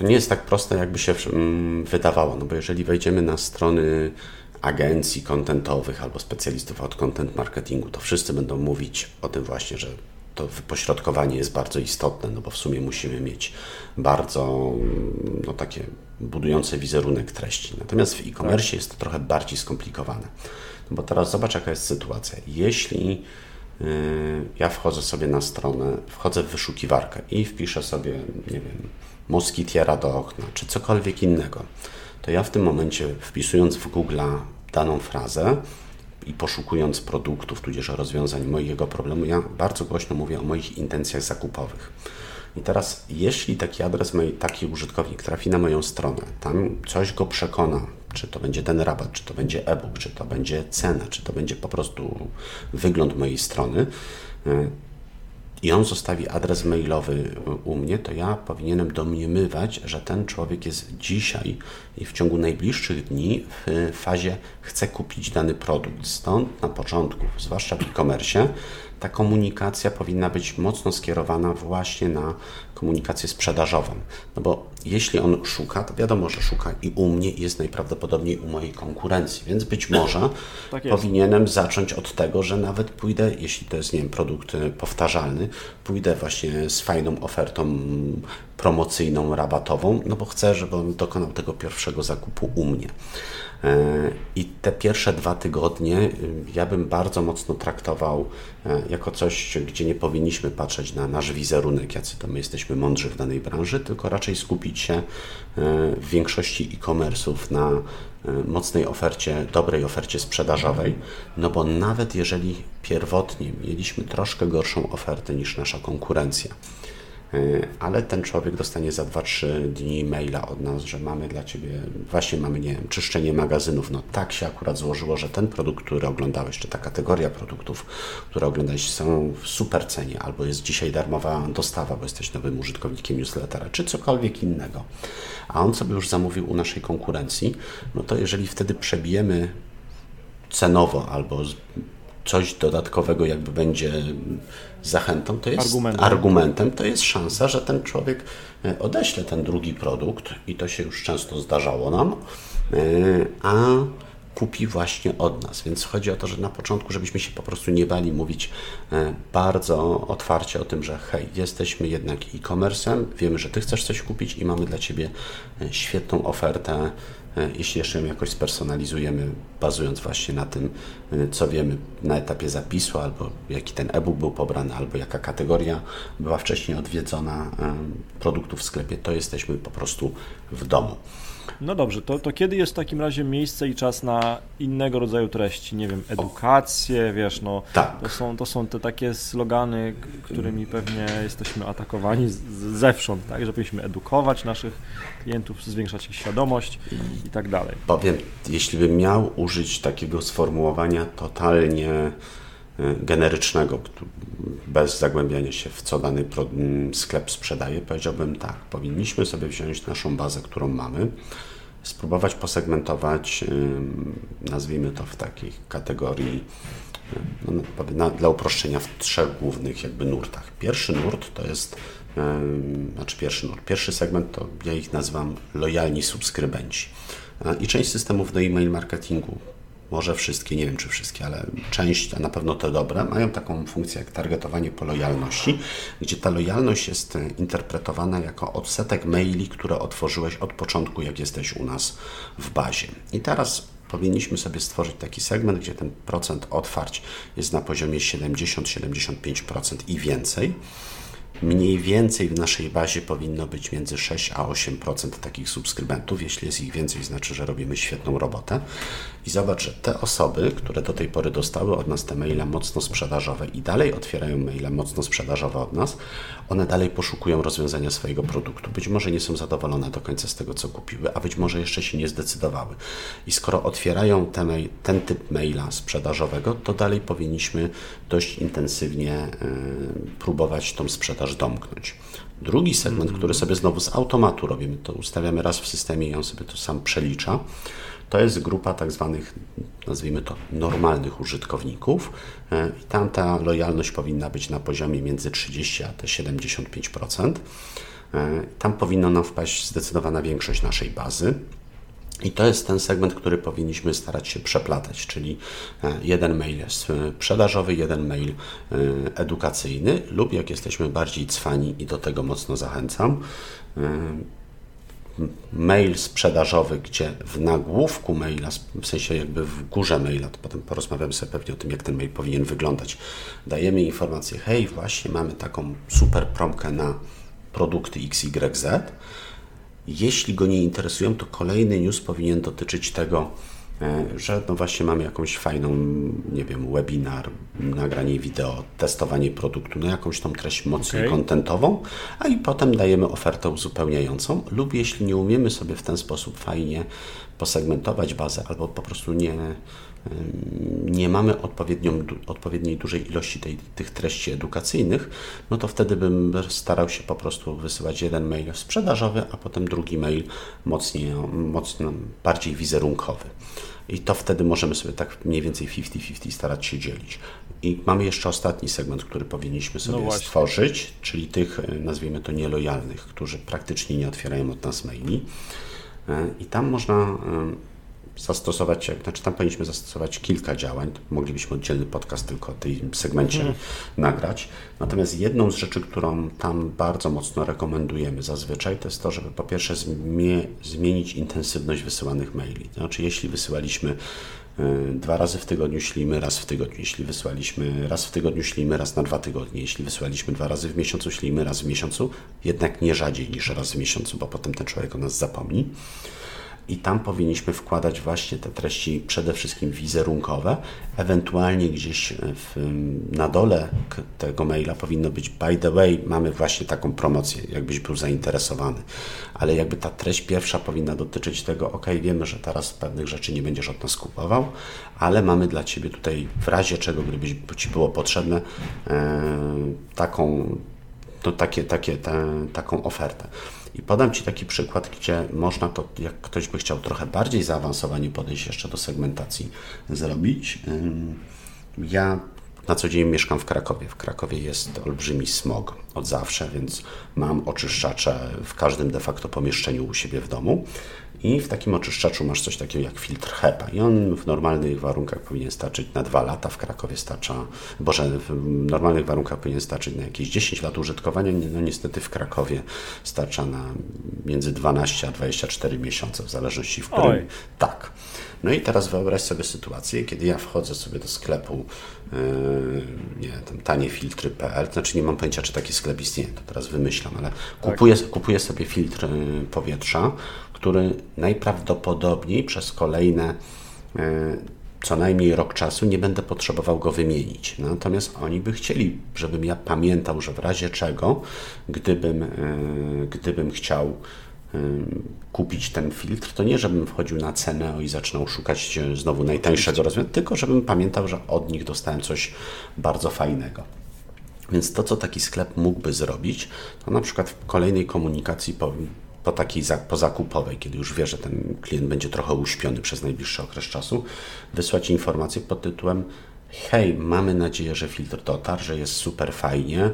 to nie jest tak proste, jakby się mm, wydawało, no bo jeżeli wejdziemy na strony agencji kontentowych albo specjalistów od content marketingu, to wszyscy będą mówić o tym właśnie, że to wypośrodkowanie jest bardzo istotne, no bo w sumie musimy mieć bardzo mm, no, takie budujące wizerunek treści. Natomiast w e-commerce jest to trochę bardziej skomplikowane. Bo teraz zobacz, jaka jest sytuacja. Jeśli ja wchodzę sobie na stronę, wchodzę w wyszukiwarkę i wpiszę sobie, nie wiem, moskitiera do okna, czy cokolwiek innego, to ja w tym momencie, wpisując w Google daną frazę i poszukując produktów, tudzież rozwiązań mojego problemu, ja bardzo głośno mówię o moich intencjach zakupowych. I teraz, jeśli taki adres, taki użytkownik trafi na moją stronę, tam coś go przekona, czy to będzie ten rabat, czy to będzie e-book, czy to będzie cena, czy to będzie po prostu wygląd mojej strony, y, i on zostawi adres mailowy u mnie, to ja powinienem domniemywać, że ten człowiek jest dzisiaj i w ciągu najbliższych dni w fazie chce kupić dany produkt. Stąd na początku, zwłaszcza w e-commerce, ta komunikacja powinna być mocno skierowana właśnie na komunikację sprzedażową. No bo jeśli on szuka, to wiadomo, że szuka i u mnie i jest najprawdopodobniej u mojej konkurencji, więc być *laughs* może tak powinienem zacząć od tego, że nawet pójdę, jeśli to jest, nie wiem, produkt y, powtarzalny, pójdę właśnie z fajną ofertą promocyjną, rabatową, no bo chcę, żeby on dokonał tego pierwszego zakupu u mnie. E, I te pierwsze dwa tygodnie y, ja bym bardzo mocno traktował e, jako coś, gdzie nie powinniśmy patrzeć na nasz wizerunek, jacy to my jesteśmy mądrzy w danej branży, tylko raczej skupić się e, w większości e-commerce'ów na mocnej ofercie, dobrej ofercie sprzedażowej, no bo nawet jeżeli pierwotnie mieliśmy troszkę gorszą ofertę niż nasza konkurencja, ale ten człowiek dostanie za 2-3 dni maila od nas, że mamy dla Ciebie, właśnie mamy, nie wiem, czyszczenie magazynów. No tak się akurat złożyło, że ten produkt, który oglądałeś, czy ta kategoria produktów, które oglądałeś są w super cenie, albo jest dzisiaj darmowa dostawa, bo jesteś nowym użytkownikiem newslettera, czy cokolwiek innego. A on sobie już zamówił u naszej konkurencji, no to jeżeli wtedy przebijemy cenowo albo coś dodatkowego jakby będzie zachętą, to jest argumentem. argumentem, to jest szansa, że ten człowiek e, odeśle ten drugi produkt i to się już często zdarzało nam, e, a kupi właśnie od nas. Więc chodzi o to, że na początku, żebyśmy się po prostu nie bali mówić e, bardzo otwarcie o tym, że hej, jesteśmy jednak e-commerce'em, wiemy, że Ty chcesz coś kupić i mamy dla Ciebie świetną ofertę jeśli jeszcze ją jakoś spersonalizujemy, bazując właśnie na tym, e, co wiemy na etapie zapisu, albo jaki ten e-book był pobrany, albo jaka kategoria była wcześniej odwiedzona e, produktów w sklepie, to jesteśmy po prostu w domu. No dobrze, to, to kiedy jest w takim razie miejsce i czas na innego rodzaju treści? Nie wiem, edukację, wiesz, no. Tak. To są, to są te takie slogany, którymi pewnie jesteśmy atakowani z, zewsząd, tak? Że powinniśmy edukować naszych klientów, zwiększać ich świadomość i tak dalej. Powiem, jeśli bym miał użyć takiego sformułowania totalnie generycznego, bez zagłębiania się w co dany sklep sprzedaje, powiedziałbym tak, powinniśmy sobie wziąć naszą bazę, którą mamy, spróbować posegmentować, nazwijmy to w takiej kategorii, no, no dla uproszczenia, w trzech głównych jakby nurtach. Pierwszy nurt to jest, znaczy pierwszy nurt, pierwszy segment to ja ich nazywam lojalni subskrybenci. I część systemów do e-mail marketingu może wszystkie, nie wiem czy wszystkie, ale część, a na pewno te dobre, mają taką funkcję jak targetowanie po lojalności, gdzie ta lojalność jest e, interpretowana jako odsetek maili, które otworzyłeś od początku, jak jesteś u nas w bazie. I teraz powinniśmy sobie stworzyć taki segment, gdzie ten procent otwarć jest na poziomie 70-75% i więcej. Mniej więcej w naszej bazie powinno być między 6 a 8% takich subskrybentów. Jeśli jest ich więcej, znaczy, że robimy świetną robotę. I zobacz, że te osoby, które do tej pory dostały od nas te maile mocno sprzedażowe i dalej otwierają maile mocno sprzedażowe od nas, one dalej poszukują rozwiązania swojego produktu. Być może nie są zadowolone do końca z tego, co kupiły, a być może jeszcze się nie zdecydowały. I skoro otwierają ten, ten typ maila sprzedażowego, to dalej powinniśmy dość intensywnie y, próbować tą sprzedaż domknąć. Drugi segment, mm -hmm. który sobie znowu z automatu robimy, to ustawiamy raz w systemie i on sobie to sam przelicza to jest grupa tak zwanych, nazwijmy to, normalnych użytkowników e, i tam ta lojalność powinna być na poziomie między 30 a 75%. E, tam powinno nam wpaść zdecydowana większość naszej bazy. I to jest ten segment, który powinniśmy starać się przeplatać, czyli e, jeden mail sprzedażowy, jeden mail edukacyjny, lub jak jesteśmy bardziej cwani i do tego mocno zachęcam, mail sprzedażowy, gdzie w nagłówku maila, w sensie jakby w górze maila, to potem porozmawiamy sobie pewnie o tym, jak ten mail powinien wyglądać. Dajemy informację, hej, właśnie mamy taką super promkę na produkty XYZ. Jeśli go nie interesują, to kolejny news powinien dotyczyć tego, że no właśnie mamy jakąś fajną, nie wiem, webinar, nagranie wideo, testowanie produktu, no jakąś tą treść mocniej okay. kontentową, a i potem dajemy ofertę uzupełniającą lub jeśli nie umiemy sobie w ten sposób fajnie posegmentować bazę albo po prostu nie, nie mamy odpowiednią, odpowiedniej dużej ilości tej, tych treści edukacyjnych, no to wtedy bym starał się po prostu wysyłać jeden mail sprzedażowy, a potem drugi mail mocniej, mocno, bardziej wizerunkowy. I to wtedy możemy sobie tak mniej więcej 50-50 starać się dzielić. I mamy jeszcze ostatni segment, który powinniśmy sobie no stworzyć, czyli tych, e, nazwijmy to, nielojalnych, którzy praktycznie nie otwierają od nas maili. E, I tam można zastosować, znaczy tam powinniśmy zastosować kilka działań. Moglibyśmy oddzielny podcast tylko o tym segmencie mm. nagrać. Natomiast jedną z rzeczy, którą tam bardzo mocno rekomendujemy zazwyczaj, to jest to, żeby po pierwsze zmie zmienić intensywność wysyłanych maili. Znaczy, jeśli wysyłaliśmy y, dwa razy w tygodniu, ślimy raz w tygodniu. Jeśli wysłaliśmy raz w tygodniu, ślimy raz na dwa tygodnie. Jeśli wysłaliśmy dwa razy w miesiącu, ślimy raz w miesiącu, jednak nie rzadziej niż raz w miesiącu, bo potem ten człowiek o nas zapomni i tam powinniśmy wkładać właśnie te treści przede wszystkim wizerunkowe, ewentualnie gdzieś w, na dole tego maila powinno być by the way, mamy właśnie taką promocję, jakbyś był zainteresowany, ale jakby ta treść pierwsza powinna dotyczyć tego, ok, wiemy, że teraz pewnych rzeczy nie będziesz od nas kupował, ale mamy dla Ciebie tutaj w razie czego, gdybyś Ci było potrzebne, e, taką, to takie, takie, taką ofertę. I podam Ci taki przykład, gdzie można to, jak ktoś by chciał trochę bardziej zaawansowanie podejść jeszcze do segmentacji zrobić. Ja na co dzień mieszkam w Krakowie. W Krakowie jest olbrzymi smog od zawsze, więc mam oczyszczacze w każdym de facto pomieszczeniu u siebie w domu. I w takim oczyszczaczu masz coś takiego jak filtr HEPA. I on w normalnych warunkach powinien starczyć na dwa lata. W Krakowie starcza, boże, w normalnych warunkach powinien starczyć na jakieś 10 lat użytkowania. No niestety w Krakowie starcza na między 12 a 24 miesiące, w zależności w którym. Oj. Tak. No i teraz wyobraź sobie sytuację, kiedy ja wchodzę sobie do sklepu, yy, nie tam taniefiltry.pl, znaczy nie mam pojęcia, czy taki sklep istnieje, to teraz wymyślam, ale tak. kupuję, kupuję sobie filtr yy, powietrza, który najprawdopodobniej przez kolejne yy, co najmniej rok czasu nie będę potrzebował go wymienić. Natomiast oni by chcieli, żebym ja pamiętał, że w razie czego, gdybym, gdybym chciał kupić ten filtr, to nie żebym wchodził na cenę i zaczynał szukać znowu najtańszego rozwiązania, tylko żebym pamiętał, że od nich dostałem coś bardzo fajnego. Więc to, co taki sklep mógłby zrobić, to na przykład w kolejnej komunikacji po, po takiej pozakupowej, kiedy już wie, że ten klient będzie trochę uśpiony przez najbliższy okres czasu, wysłać informację pod tytułem hej, mamy nadzieję, że filtr dotarł, że jest super fajnie,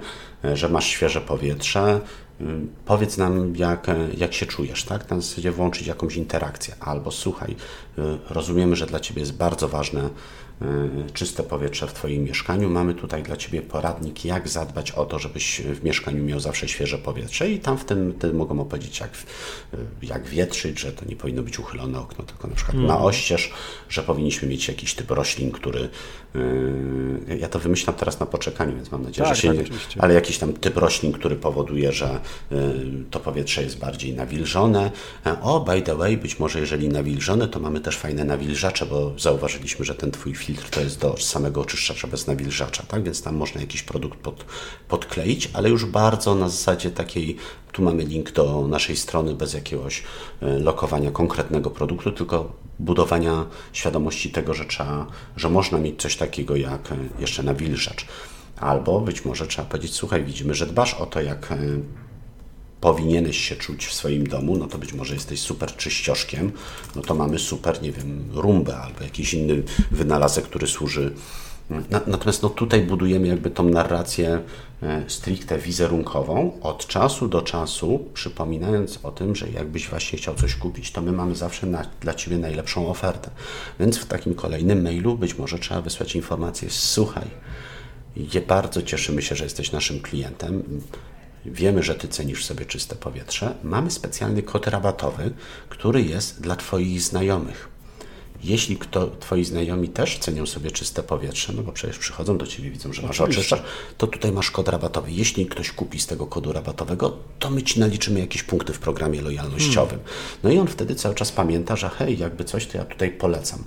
że masz świeże powietrze, powiedz nam, jak, jak się czujesz, tak? Na zasadzie włączyć jakąś interakcję. Albo słuchaj, rozumiemy, że dla Ciebie jest bardzo ważne czyste powietrze w Twoim mieszkaniu. Mamy tutaj dla Ciebie poradnik, jak zadbać o to, żebyś w mieszkaniu miał zawsze świeże powietrze i tam w tym, tym mogą opowiedzieć, jak, y, jak wietrzyć, że to nie powinno być uchylone okno, tylko na przykład mm. na oścież, że powinniśmy mieć jakiś typ roślin, który ja to wymyślam teraz na poczekaniu, więc mam nadzieję, tak, że się tak, nie, oczywiście. ale jakiś tam typ roślin, który powoduje, że yy, to powietrze jest bardziej nawilżone. O, by the way, być może jeżeli nawilżone, to mamy też fajne nawilżacze, bo zauważyliśmy, że ten Twój filtr to jest do samego oczyszczacza bez nawilżacza, tak? Więc tam można jakiś produkt pod, podkleić, ale już bardzo na zasadzie takiej, tu mamy link do naszej strony bez jakiegoś e, lokowania konkretnego produktu, tylko budowania świadomości tego, że trzeba, że można mieć coś takiego jak e, jeszcze nawilżacz. Albo być może trzeba powiedzieć, słuchaj, widzimy, że dbasz o to, jak e, powinieneś się czuć w swoim domu, no to być może jesteś super czyścioszkiem, no to mamy super, nie wiem, rumbę albo jakiś inny wynalazek, który służy. Natomiast no tutaj budujemy jakby tą narrację stricte wizerunkową, od czasu do czasu, przypominając o tym, że jakbyś właśnie chciał coś kupić, to my mamy zawsze na, dla Ciebie najlepszą ofertę. Więc w takim kolejnym mailu być może trzeba wysłać informację, słuchaj, bardzo cieszymy się, że jesteś naszym klientem wiemy, że Ty cenisz sobie czyste powietrze, mamy specjalny kod rabatowy, który jest dla Twoich znajomych. Jeśli kto, twoi znajomi też cenią sobie czyste powietrze, no bo przecież przychodzą do ciebie, widzą, że masz oczyszczacz, to tutaj masz kod rabatowy. Jeśli ktoś kupi z tego kodu rabatowego, to my ci naliczymy jakieś punkty w programie lojalnościowym. Hmm. No i on wtedy cały czas pamięta, że hej, jakby coś, to ja tutaj polecam.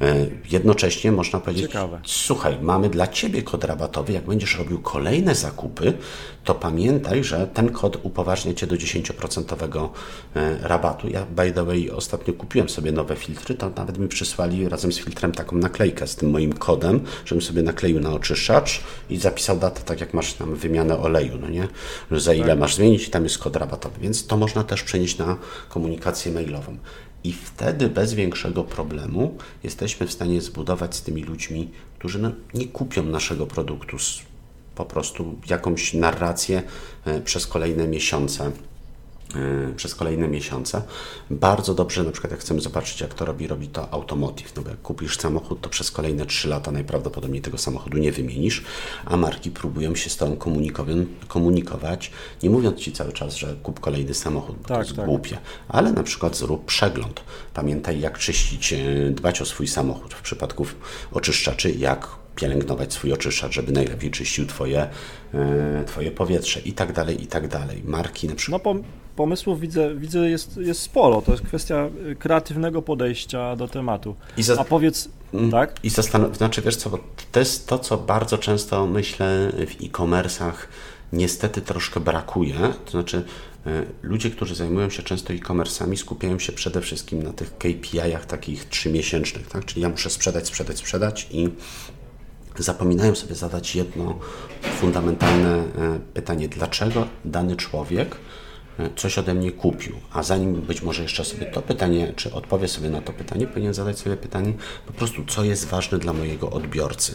E, jednocześnie można powiedzieć, Ciekawe. słuchaj, mamy dla Ciebie kod rabatowy, jak będziesz robił kolejne zakupy, to pamiętaj, że ten kod upoważnia Cię do 10% e, rabatu. Ja, by the way, ostatnio kupiłem sobie nowe filtry, to nawet mi przysłali razem z filtrem taką naklejkę z tym moim kodem, żebym sobie nakleił na oczyszczacz i zapisał datę, tak jak masz tam wymianę oleju, no nie? Że za ile tak. masz zmienić i tam jest kod rabatowy, więc to można też przenieść na komunikację mailową. I wtedy bez większego problemu jesteśmy w stanie zbudować z tymi ludźmi, którzy no, nie kupią naszego produktu, po prostu jakąś narrację e, przez kolejne miesiące przez kolejne miesiące. Bardzo dobrze, na przykład jak chcemy zobaczyć, jak to robi, robi to Automotive. No bo jak kupisz samochód, to przez kolejne 3 lata najprawdopodobniej tego samochodu nie wymienisz, a marki próbują się z tobą komunikować, nie mówiąc ci cały czas, że kup kolejny samochód, bo tak, to jest tak. głupie, ale na przykład zrób przegląd. Pamiętaj, jak czyścić, y, dbać o swój samochód w przypadku oczyszczaczy, jak pielęgnować swój oczyszczacz, żeby najlepiej czyścił twoje, e, twoje powietrze i tak dalej, i tak dalej. Marki na przykład. No, pomysłów widzę, widzę jest, jest sporo. To jest kwestia e, kreatywnego podejścia do tematu. Za... A powiedz, mm, tak? I zastanow... znaczy, wiesz co, to jest to, co bardzo często myślę w e-commerce'ach niestety troszkę brakuje. To znaczy, e, ludzie, którzy zajmują się często e-commerce'ami, skupiają się przede wszystkim na tych KPI-ach takich trzymiesięcznych, tak? Czyli ja muszę sprzedać, sprzedać, sprzedać i zapominają sobie zadać jedno fundamentalne e, pytanie: dlaczego dany człowiek e, coś ode mnie kupił? A zanim być może jeszcze sobie to pytanie, czy odpowie sobie na to pytanie, powinien zadać sobie pytanie po prostu, co jest ważne dla mojego odbiorcy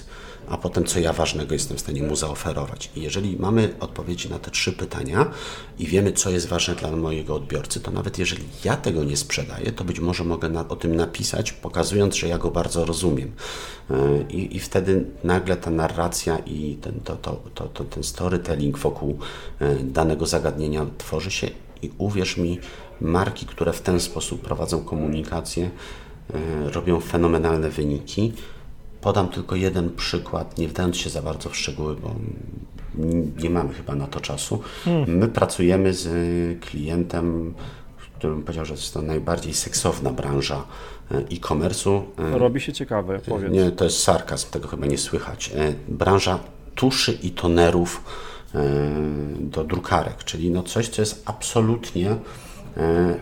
a potem co ja ważnego jestem w stanie mu zaoferować. I jeżeli mamy odpowiedzi na te trzy pytania i wiemy, co jest ważne dla mojego odbiorcy, to nawet jeżeli ja tego nie sprzedaję, to być może mogę na, o tym napisać, pokazując, że ja go bardzo rozumiem. E, I, i wtedy nagle ta narracja i ten, to, to, to, to, ten storytelling wokół e, danego zagadnienia tworzy się i uwierz mi, marki, które w ten sposób prowadzą komunikację, e, robią fenomenalne wyniki Podam tylko jeden przykład, nie wdając się za bardzo w szczegóły, bo nie mamy chyba na to czasu. Hmm. My pracujemy z klientem, którym powiedział, że jest to najbardziej seksowna branża e, e-commerce'u. E, robi się ciekawe, powiedz. Nie, to jest sarkazm, tego chyba nie słychać. E, branża tuszy i tonerów do drukarek, czyli no coś, co jest absolutnie E,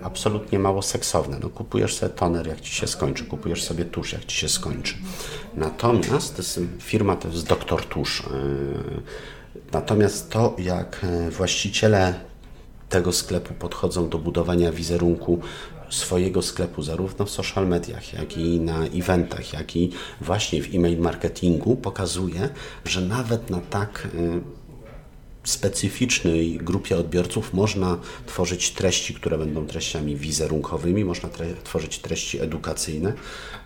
absolutnie mało seksowne. No, kupujesz sobie toner, jak ci się skończy, kupujesz sobie tusz, jak ci się skończy. Natomiast to jest, firma to jest Doktor Tusz. E, natomiast to, jak e, właściciele tego sklepu podchodzą do budowania wizerunku swojego sklepu, zarówno w social mediach, jak i na eventach, jak i właśnie w e-mail marketingu, pokazuje, że nawet na tak specyficznej grupie odbiorców można tworzyć treści, które będą treściami wizerunkowymi, można tre tworzyć treści edukacyjne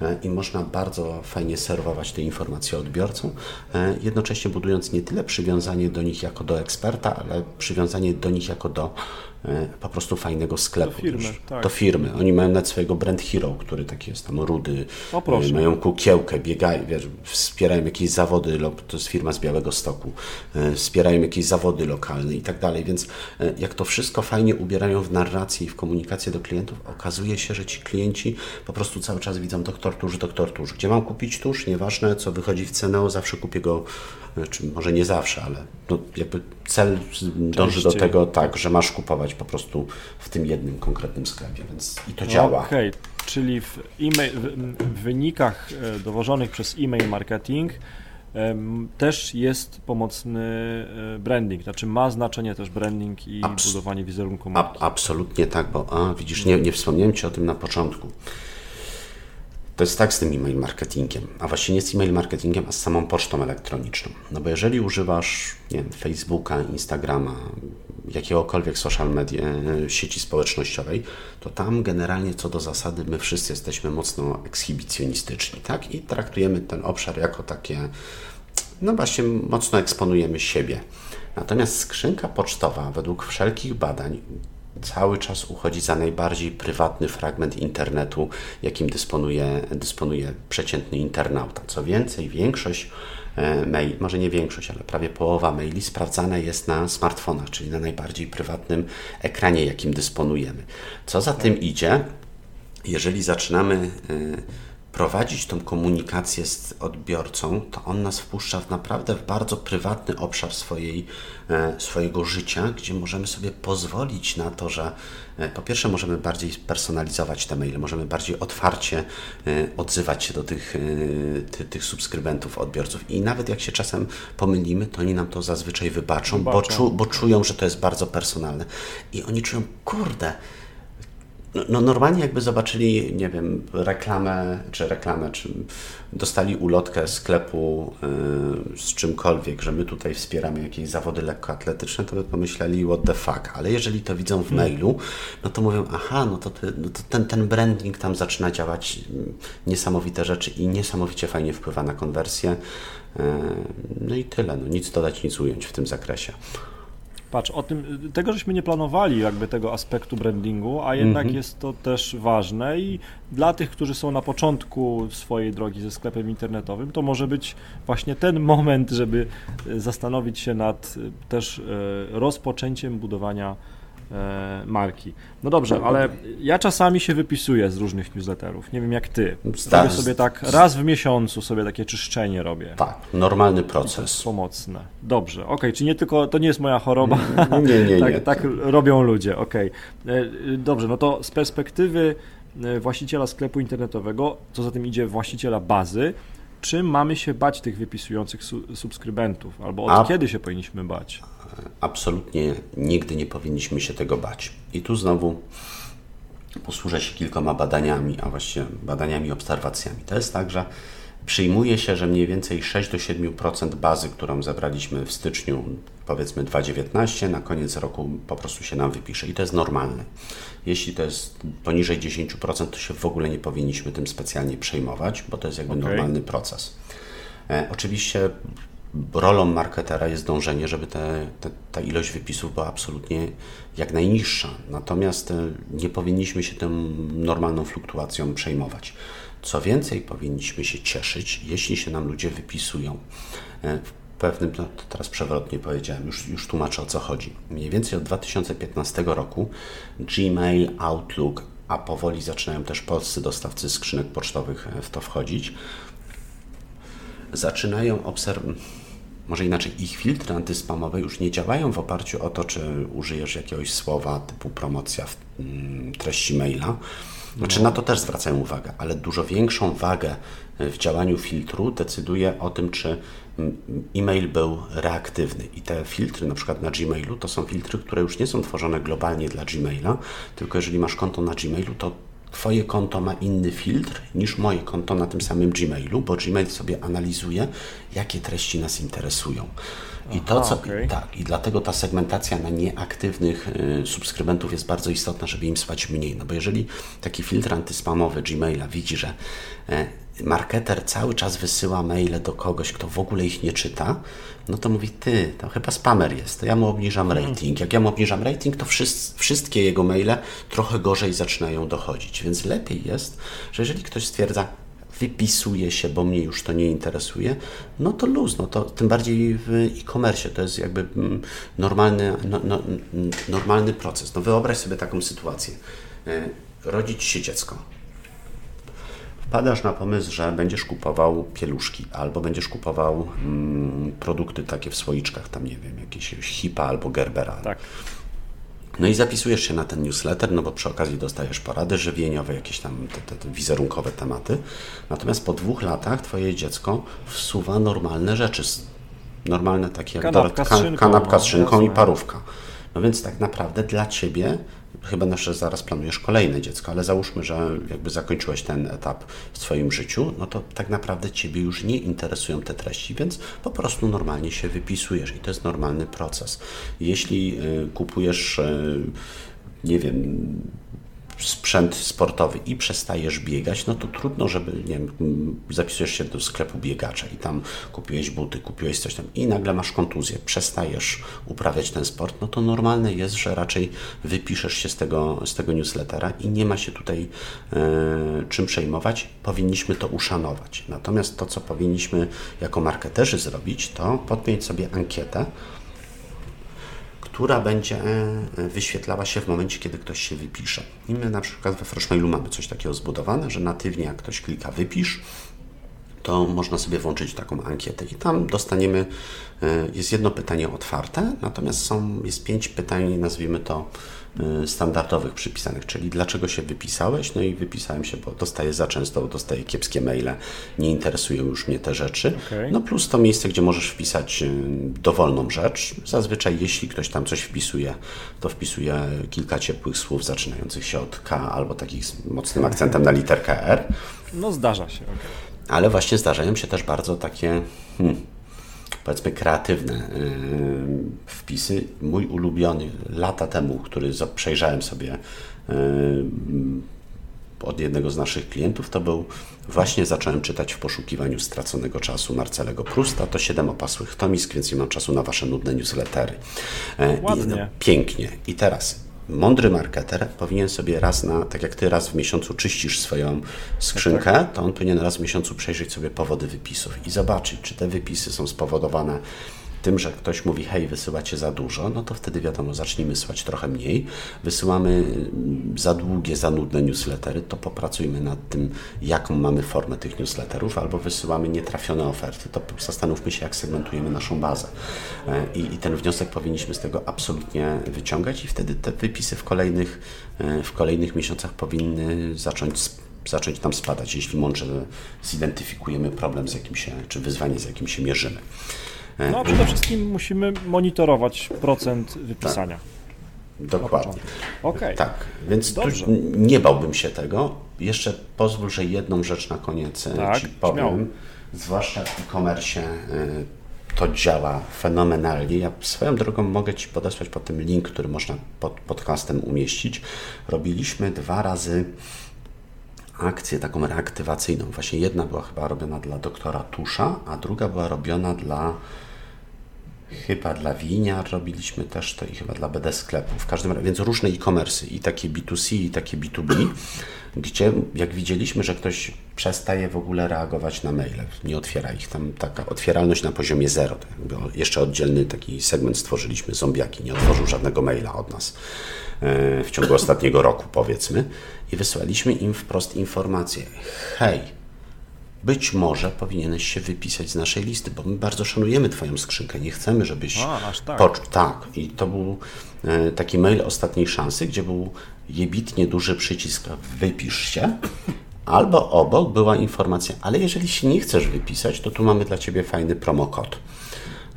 e, i można bardzo fajnie serwować te informacje odbiorcom, e, jednocześnie budując nie tyle przywiązanie do nich jako do eksperta, ale przywiązanie do nich jako do po prostu fajnego sklepu. Do firmy, tak. Do firmy. Oni mają nawet swojego brand hero, który taki jest tam rudy, o, proszę. mają kukiełkę, biegają, wiesz, wspierają jakieś zawody, to jest firma z Białego Stoku, e, wspierają jakieś zawody lokalne i tak dalej, więc e, jak to wszystko fajnie ubierają w narrację i w komunikację do klientów, okazuje się, że ci klienci po prostu cały czas widzą doktor tusz, doktor tusz. Gdzie mam kupić tusz? Nieważne, co wychodzi w cenę, zawsze kupię go czy może nie zawsze, ale no jakby cel dąży do tego tak, że masz kupować po prostu w tym jednym konkretnym sklepie, więc i to działa. Okej, okay. czyli w, e w wynikach e, dowożonych przez e-mail marketing też jest pomocny e, branding, znaczy ma znaczenie też branding i Abs budowanie wizerunku marki. absolutnie tak, bo a, widzisz, nie, nie wspomniałem Ci o tym na początku. To jest tak z tym e-mail marketingiem, a właściwie nie z e-mail marketingiem, a z samą pocztą elektroniczną. No bo jeżeli używasz nie wiem, Facebooka, Instagrama, jakiegokolwiek social media, e, sieci społecznościowej, to tam generalnie co do zasady my wszyscy jesteśmy mocno ekshibicjonistyczni, tak? I traktujemy ten obszar jako takie, no właśnie mocno eksponujemy siebie. Natomiast skrzynka pocztowa, według wszelkich badań, cały czas uchodzi za najbardziej prywatny fragment internetu, jakim dysponuje, dysponuje przeciętny internauta. Co więcej, większość e, maili, może nie większość, ale prawie połowa maili sprawdzana jest na smartfonach, czyli na najbardziej prywatnym ekranie, jakim dysponujemy. Co za tym idzie, jeżeli zaczynamy e, prowadzić tą komunikację z odbiorcą, to on nas wpuszcza w naprawdę w bardzo prywatny obszar swojej, e, swojego życia, gdzie możemy sobie pozwolić na to, że e, po pierwsze możemy bardziej personalizować te maile, możemy bardziej otwarcie e, odzywać się do tych, ty, tych subskrybentów, odbiorców i nawet jak się czasem pomylimy, to oni nam to zazwyczaj wybaczą, wybaczą. Bo, czu, bo czują, że to jest bardzo personalne i oni czują, kurde, no, no, normalnie jakby zobaczyli, nie wiem, reklamę, czy reklamę, czy dostali ulotkę sklepu yy, z czymkolwiek, że my tutaj wspieramy jakieś zawody lekkoatletyczne, to by pomyśleli what the fuck, ale jeżeli to widzą w hmm. mailu, no to mówią, aha, no to, ty, no to ten, ten branding tam zaczyna działać, mm, niesamowite rzeczy i niesamowicie fajnie wpływa na konwersję. Yy, no i tyle, no nic dodać, nic ująć w tym zakresie. Patrz, o tym, tego żeśmy nie planowali, jakby tego aspektu brandingu, a jednak mm -hmm. jest to też ważne i dla tych, którzy są na początku swojej drogi ze sklepem internetowym, to może być właśnie ten moment, żeby zastanowić się nad też e, rozpoczęciem budowania E, marki. No dobrze, ale ja czasami się wypisuję z różnych newsletterów. Nie wiem jak ty. Robię sobie tak raz w miesiącu sobie takie czyszczenie robię. Tak, normalny proces. Pomocne. Dobrze, okej, okay, czy nie tylko, to nie jest moja choroba. Nie, nie, *laughs* tak, nie. tak robią ludzie, okej. Okay. E, dobrze, no to z perspektywy e, właściciela sklepu internetowego, co za tym idzie właściciela bazy, czym mamy się bać tych wypisujących su subskrybentów? Albo od A... kiedy się powinniśmy bać? Absolutnie nigdy nie powinniśmy się tego bać. I tu znowu posłużę się kilkoma badaniami, a właściwie badaniami, obserwacjami. To jest tak, że przyjmuje się, że mniej więcej 6 do 7% bazy, którą zebraliśmy w styczniu, powiedzmy 2019, na koniec roku po prostu się nam wypisze i to jest normalne. Jeśli to jest poniżej 10%, to się w ogóle nie powinniśmy tym specjalnie przejmować, bo to jest jakby okay. normalny proces. E, oczywiście rolą marketera jest dążenie, żeby te, te, ta ilość wypisów była absolutnie jak najniższa. Natomiast e, nie powinniśmy się tą normalną fluktuacją przejmować. Co więcej, powinniśmy się cieszyć, jeśli się nam ludzie wypisują. E, w pewnym, no to teraz przewrotnie powiedziałem, już, już tłumaczę o co chodzi. Mniej więcej od 2015 roku Gmail, Outlook, a powoli zaczynają też polscy dostawcy skrzynek pocztowych w to wchodzić, zaczynają obserwować, może inaczej, ich filtry antyspamowe już nie działają w oparciu o to, czy użyjesz jakiegoś słowa typu promocja w mm, treści maila. Znaczy, na to też zwracają uwagę, ale dużo większą wagę w działaniu filtru decyduje o tym, czy mm, e-mail był reaktywny. I te filtry, na przykład na Gmailu, to są filtry, które już nie są tworzone globalnie dla Gmaila, tylko jeżeli masz konto na Gmailu, to Twoje konto ma inny filtr niż moje konto na tym samym Gmailu, bo Gmail sobie analizuje, jakie treści nas interesują. I to, co, okay. tak, i dlatego ta segmentacja na nieaktywnych y, subskrybentów jest bardzo istotna, żeby im spać mniej. No bo jeżeli taki filtr antyspamowy Gmaila widzi, że y, marketer cały czas wysyła maile do kogoś, kto w ogóle ich nie czyta, no to mówi, ty, to chyba spamer jest, to ja mu obniżam mhm. rating. Jak ja mu obniżam rating, to wszystkie jego maile trochę gorzej zaczynają dochodzić. Więc lepiej jest, że jeżeli ktoś stwierdza, wypisuje się, bo mnie już to nie interesuje, no to luz, no to tym bardziej w e-commerce to jest jakby mm, normalny, no, no, normalny proces. No wyobraź sobie taką sytuację. E, rodzić się dziecko. Wpadasz na pomysł, że będziesz kupował pieluszki, albo będziesz kupował mm, produkty takie w słoiczkach, tam nie wiem, jakieś hipa albo gerbera. Tak. No i zapisujesz się na ten newsletter, no bo przy okazji dostajesz porady żywieniowe, jakieś tam te, te, te wizerunkowe tematy. Natomiast po dwóch latach twoje dziecko wsuwa normalne rzeczy. Normalne takie jak kanapka, z szynką, kanapka z szynką i parówka. No więc tak naprawdę dla ciebie chyba nasze zaraz planujesz kolejne dziecko, ale załóżmy, że jakby zakończyłeś ten etap w swoim życiu, no to tak naprawdę Ciebie już nie interesują te treści, więc po prostu normalnie się wypisujesz i to jest normalny proces. Jeśli y, kupujesz, y, nie wiem, sprzęt sportowy i przestajesz biegać, no to trudno, żeby, nie wiem, zapisujesz się do sklepu biegacza i tam kupiłeś buty, kupiłeś coś tam i nagle masz kontuzję, przestajesz uprawiać ten sport, no to normalne jest, że raczej wypiszesz się z tego, z tego newslettera i nie ma się tutaj e, czym przejmować. Powinniśmy to uszanować. Natomiast to, co powinniśmy jako marketerzy zrobić, to podmienić sobie ankietę, która będzie e, wyświetlała się w momencie, kiedy ktoś się wypisze. I my na przykład we Freshmailu mamy coś takiego zbudowane, że natywnie jak ktoś klika wypisz, to można sobie włączyć taką ankietę i tam dostaniemy, e, jest jedno pytanie otwarte, natomiast są, jest pięć pytań, nazwijmy to standardowych przypisanych, czyli dlaczego się wypisałeś, no i wypisałem się, bo dostaję za często, dostaję kiepskie maile, nie interesują już mnie te rzeczy. Okay. No plus to miejsce, gdzie możesz wpisać y, dowolną rzecz. Zazwyczaj jeśli ktoś tam coś wpisuje, to wpisuje kilka ciepłych słów zaczynających się od K albo takich z mocnym akcentem na literkę R. No zdarza się. Okay. Ale właśnie zdarzają się też bardzo takie... Hmm, powiedzmy kreatywne yy, wpisy. Mój ulubiony lata temu, który przejrzałem sobie yy, od jednego z naszych klientów, to był właśnie zacząłem czytać w poszukiwaniu straconego czasu Marcelego Prusta. To siedem opasłych tomisk, więc nie mam czasu na wasze nudne newslettery. Ładnie. I, no, pięknie. I teraz mądry marketer powinien sobie raz na, tak jak ty raz w miesiącu czyścisz swoją skrzynkę, tak, tak. to on powinien raz w miesiącu przejrzeć sobie powody wypisów i zobaczyć, czy te wypisy są spowodowane tym, że ktoś mówi, hej, wysyłacie za dużo, no to wtedy wiadomo, zacznijmy słać trochę mniej. Wysyłamy mm, za długie, za nudne newslettery, to popracujmy nad tym, jaką mamy formę tych newsletterów, albo wysyłamy nietrafione oferty, to zastanówmy się, jak segmentujemy naszą bazę. E, I, i ten wniosek powinniśmy z tego absolutnie wyciągać i wtedy te wypisy w kolejnych, e, w kolejnych miesiącach powinny zacząć zacząć nam spadać, jeśli mądrze zidentyfikujemy problem, z jakim się, czy wyzwanie, z jakim się mierzymy. No, przede wszystkim musimy monitorować procent wypisania. Tak. Dokładnie. Okay. Tak, więc nie bałbym się tego. Jeszcze pozwól, że jedną rzecz na koniec e, tak, Ci powiem. Śmiało. Zwłaszcza w e-commerce e, to działa fenomenalnie. Ja swoją drogą mogę Ci podesłać po tym link, który można pod podcastem umieścić. Robiliśmy dwa razy akcję taką reaktywacyjną. Właśnie jedna była chyba robiona dla doktora Tusza, a druga była robiona dla Chyba dla winiar robiliśmy też to i chyba dla BD sklepów. W każdym razie, więc różne e-commerce i takie B2C i takie B2B, gdzie jak widzieliśmy, że ktoś przestaje w ogóle reagować na maile, nie otwiera ich, tam taka otwieralność na poziomie zero. jeszcze oddzielny taki segment stworzyliśmy, zombiaki, nie otworzył żadnego maila od nas e, w ciągu ostatniego roku powiedzmy i wysłaliśmy im wprost informację, hej, być może powinieneś się wypisać z naszej listy, bo my bardzo szanujemy Twoją skrzynkę. Nie chcemy, żebyś. A, aż tak. Pocz... tak. I to był e, taki mail ostatniej szansy, gdzie był jebitnie duży przycisk wypisz się. Albo obok była informacja, ale jeżeli się nie chcesz wypisać, to tu mamy dla Ciebie fajny promokod.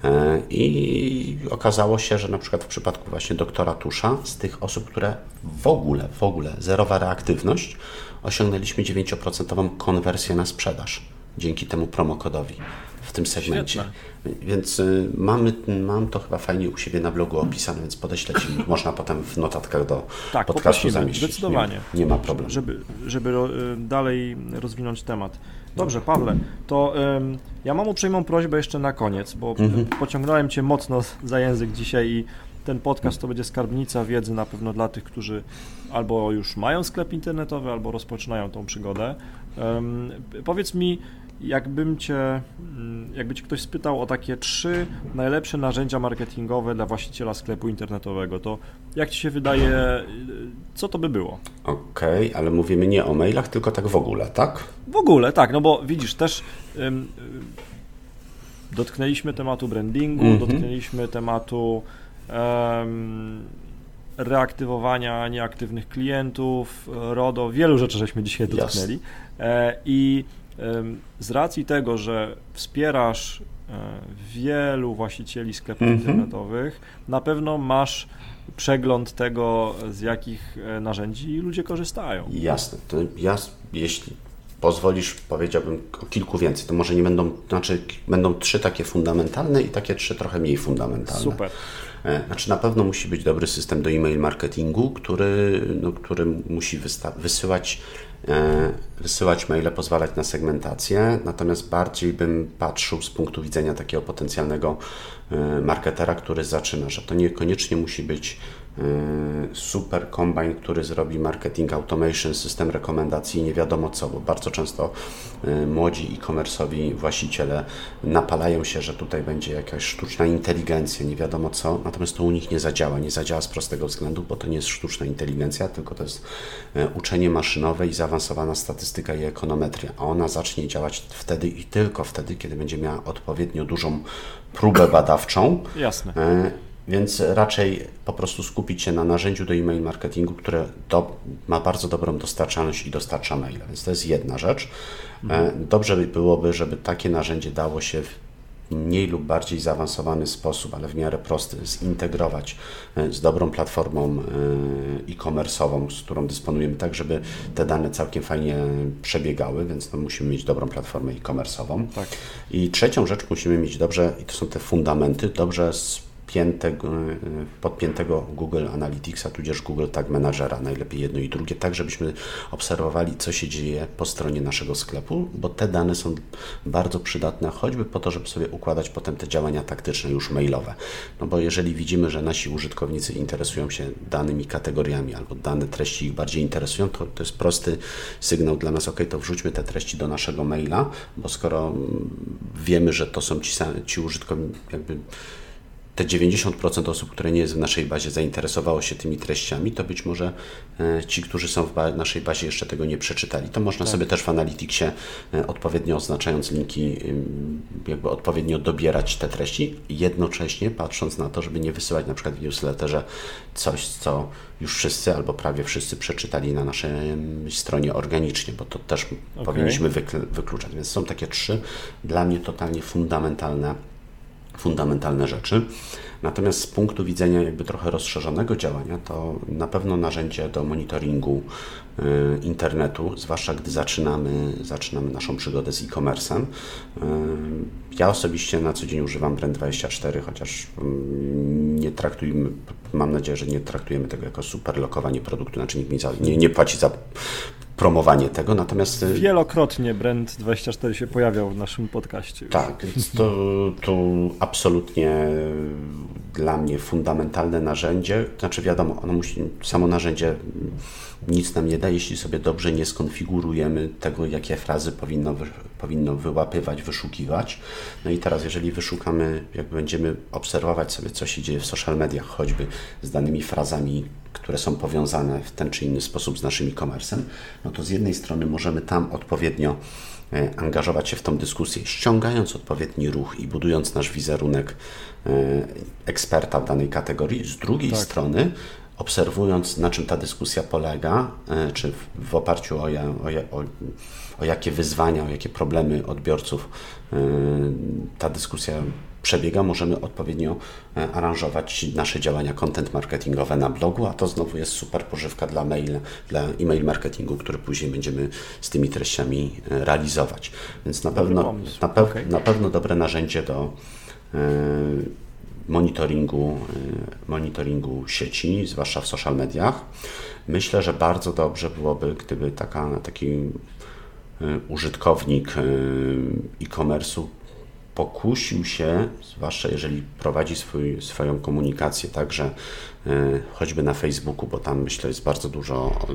E, I okazało się, że na przykład w przypadku właśnie doktora Tusza, z tych osób, które w ogóle, w ogóle zerowa reaktywność, osiągnęliśmy 9% konwersję na sprzedaż dzięki temu promokodowi w tym segmencie. Świetne. Więc y, mamy, mam to chyba fajnie u siebie na blogu opisane, więc podeślę Ci, *laughs* można potem w notatkach do tak, podcastu zamieścić. Zdecydowanie. Nie, nie, ma problemu. Żeby, żeby y, dalej rozwinąć temat. Dobrze, Pawle, to ja mam uprzejmą prośbę jeszcze na koniec, bo mhm. pociągnąłem Cię mocno za język dzisiaj i ten podcast to będzie skarbnica wiedzy na pewno dla tych, którzy albo już mają sklep internetowy, albo rozpoczynają tą przygodę. Um, powiedz mi, jakbym cię, mm, jakby cię ktoś spytał o takie trzy najlepsze narzędzia marketingowe dla właściciela sklepu internetowego, to jak ci się wydaje, co to by było? Okej, okay, ale mówimy nie o mailach, tylko tak w ogóle, tak? W ogóle, tak, no bo widzisz, też um, dotknęliśmy tematu brandingu, mm -hmm. dotknęliśmy tematu reaktywowania nieaktywnych klientów, RODO, wielu rzeczy żeśmy dzisiaj dotknęli. E, I z racji tego, że wspierasz e, wielu właścicieli sklepów mm -hmm. internetowych, na pewno masz przegląd tego, z jakich e, narzędzi ludzie korzystają. Jasne. To ja, jeśli pozwolisz, powiedziałbym o kilku więcej. To może nie będą, znaczy będą trzy takie fundamentalne i takie trzy trochę mniej fundamentalne. Super. Znaczy na pewno musi być dobry system do e-mail marketingu, który, no, który musi wysyłać wysyłać maile, pozwalać na segmentację, natomiast bardziej bym patrzył z punktu widzenia takiego potencjalnego marketera, który zaczyna, że to niekoniecznie musi być super kombine, który zrobi marketing automation, system rekomendacji, nie wiadomo co, bo bardzo często y, młodzi e-commerce'owi właściciele napalają się, że tutaj będzie jakaś sztuczna inteligencja, nie wiadomo co, natomiast to u nich nie zadziała. Nie zadziała z prostego względu, bo to nie jest sztuczna inteligencja, tylko to jest y, uczenie maszynowe i zaawansowana statystyka i ekonometria, a ona zacznie działać wtedy i tylko wtedy, kiedy będzie miała odpowiednio dużą próbę badawczą. Jasne więc raczej po prostu skupić się na narzędziu do e-mail marketingu, które do, ma bardzo dobrą dostarczalność i dostarcza maile. Więc to jest jedna rzecz. Mhm. Dobrze by byłoby, żeby takie narzędzie dało się w mniej lub bardziej zaawansowany sposób, ale w miarę prosty, zintegrować e, z dobrą platformą e, e-commerce'ową, z którą dysponujemy, tak żeby te dane całkiem fajnie przebiegały, więc no, musimy mieć dobrą platformę e-commerce'ową. Tak. I trzecią rzecz musimy mieć dobrze, i to są te fundamenty, dobrze podpiętego, podpiętego Google Analyticsa, tudzież Google Tag Managera, najlepiej jedno i drugie, tak żebyśmy obserwowali, co się dzieje po stronie naszego sklepu, bo te dane są bardzo przydatne, choćby po to, żeby sobie układać potem te działania taktyczne już mailowe. No bo jeżeli widzimy, że nasi użytkownicy interesują się danymi kategoriami albo dane treści ich bardziej interesują, to, to jest prosty sygnał dla nas, ok, to wrzućmy te treści do naszego maila, bo skoro mm, wiemy, że to są ci, ci użytkownicy, jakby te 90% osób, które nie jest w naszej bazie, zainteresowało się tymi treściami, to być może e, ci, którzy są w naszej bazie, jeszcze tego nie przeczytali. To można tak. sobie też w Analyticsie e, odpowiednio oznaczając linki, jakby odpowiednio dobierać te treści, jednocześnie patrząc na to, żeby nie wysyłać na przykład w newsletterze coś, co już wszyscy albo prawie wszyscy przeczytali na naszej stronie organicznie, bo to też okay. powinniśmy wykluczać. Więc są takie trzy dla mnie totalnie fundamentalne fundamentalne rzeczy. Natomiast z punktu widzenia jakby trochę rozszerzonego działania, to na pewno narzędzie do monitoringu internetu, zwłaszcza gdy zaczynamy, zaczynamy naszą przygodę z e-commerce'em. Y, ja osobiście na co dzień używam Brand24, chociaż mm, nie traktujemy, mam nadzieję, że nie traktujemy tego jako super lokowanie produktu, znaczy nikt mi za, nie, nie płaci za promowanie tego, natomiast... Y, Wielokrotnie Brand24 się pojawiał w naszym podcaście. Tak, więc to, to absolutnie dla mnie fundamentalne narzędzie, znaczy wiadomo, ono musi, samo narzędzie nic nam nie da, jeśli sobie dobrze nie skonfigurujemy tego, jakie frazy powinno, powinno wyłapywać, wyszukiwać. No i teraz, jeżeli wyszukamy, jak będziemy obserwować sobie, co się dzieje w social mediach, choćby z danymi frazami, które są powiązane w ten czy inny sposób z naszym e-commerce'em, no to z jednej strony możemy tam odpowiednio e, angażować się w tą dyskusję, ściągając odpowiedni ruch i budując nasz wizerunek e, eksperta w danej kategorii. Z drugiej tak. strony obserwując, na czym ta dyskusja polega, e, czy w oparciu o, o, o, o jakie wyzwania, o jakie problemy odbiorców e, ta dyskusja przebiega, możemy odpowiednio e, aranżować nasze działania content marketingowe na blogu, a to znowu jest super pożywka dla mail, dla e-mail marketingu, który później będziemy z tymi treściami realizować. Więc na pewno, na, pe okay. na pewno dobre narzędzie do monitoringu, y, monitoringu sieci, zwłaszcza w social mediach. Myślę, że bardzo dobrze byłoby, gdyby taka, taki y, użytkownik y, e-commerce'u pokusił się, zwłaszcza jeżeli prowadzi swój, swoją komunikację także choćby na Facebooku, bo tam myślę jest bardzo dużo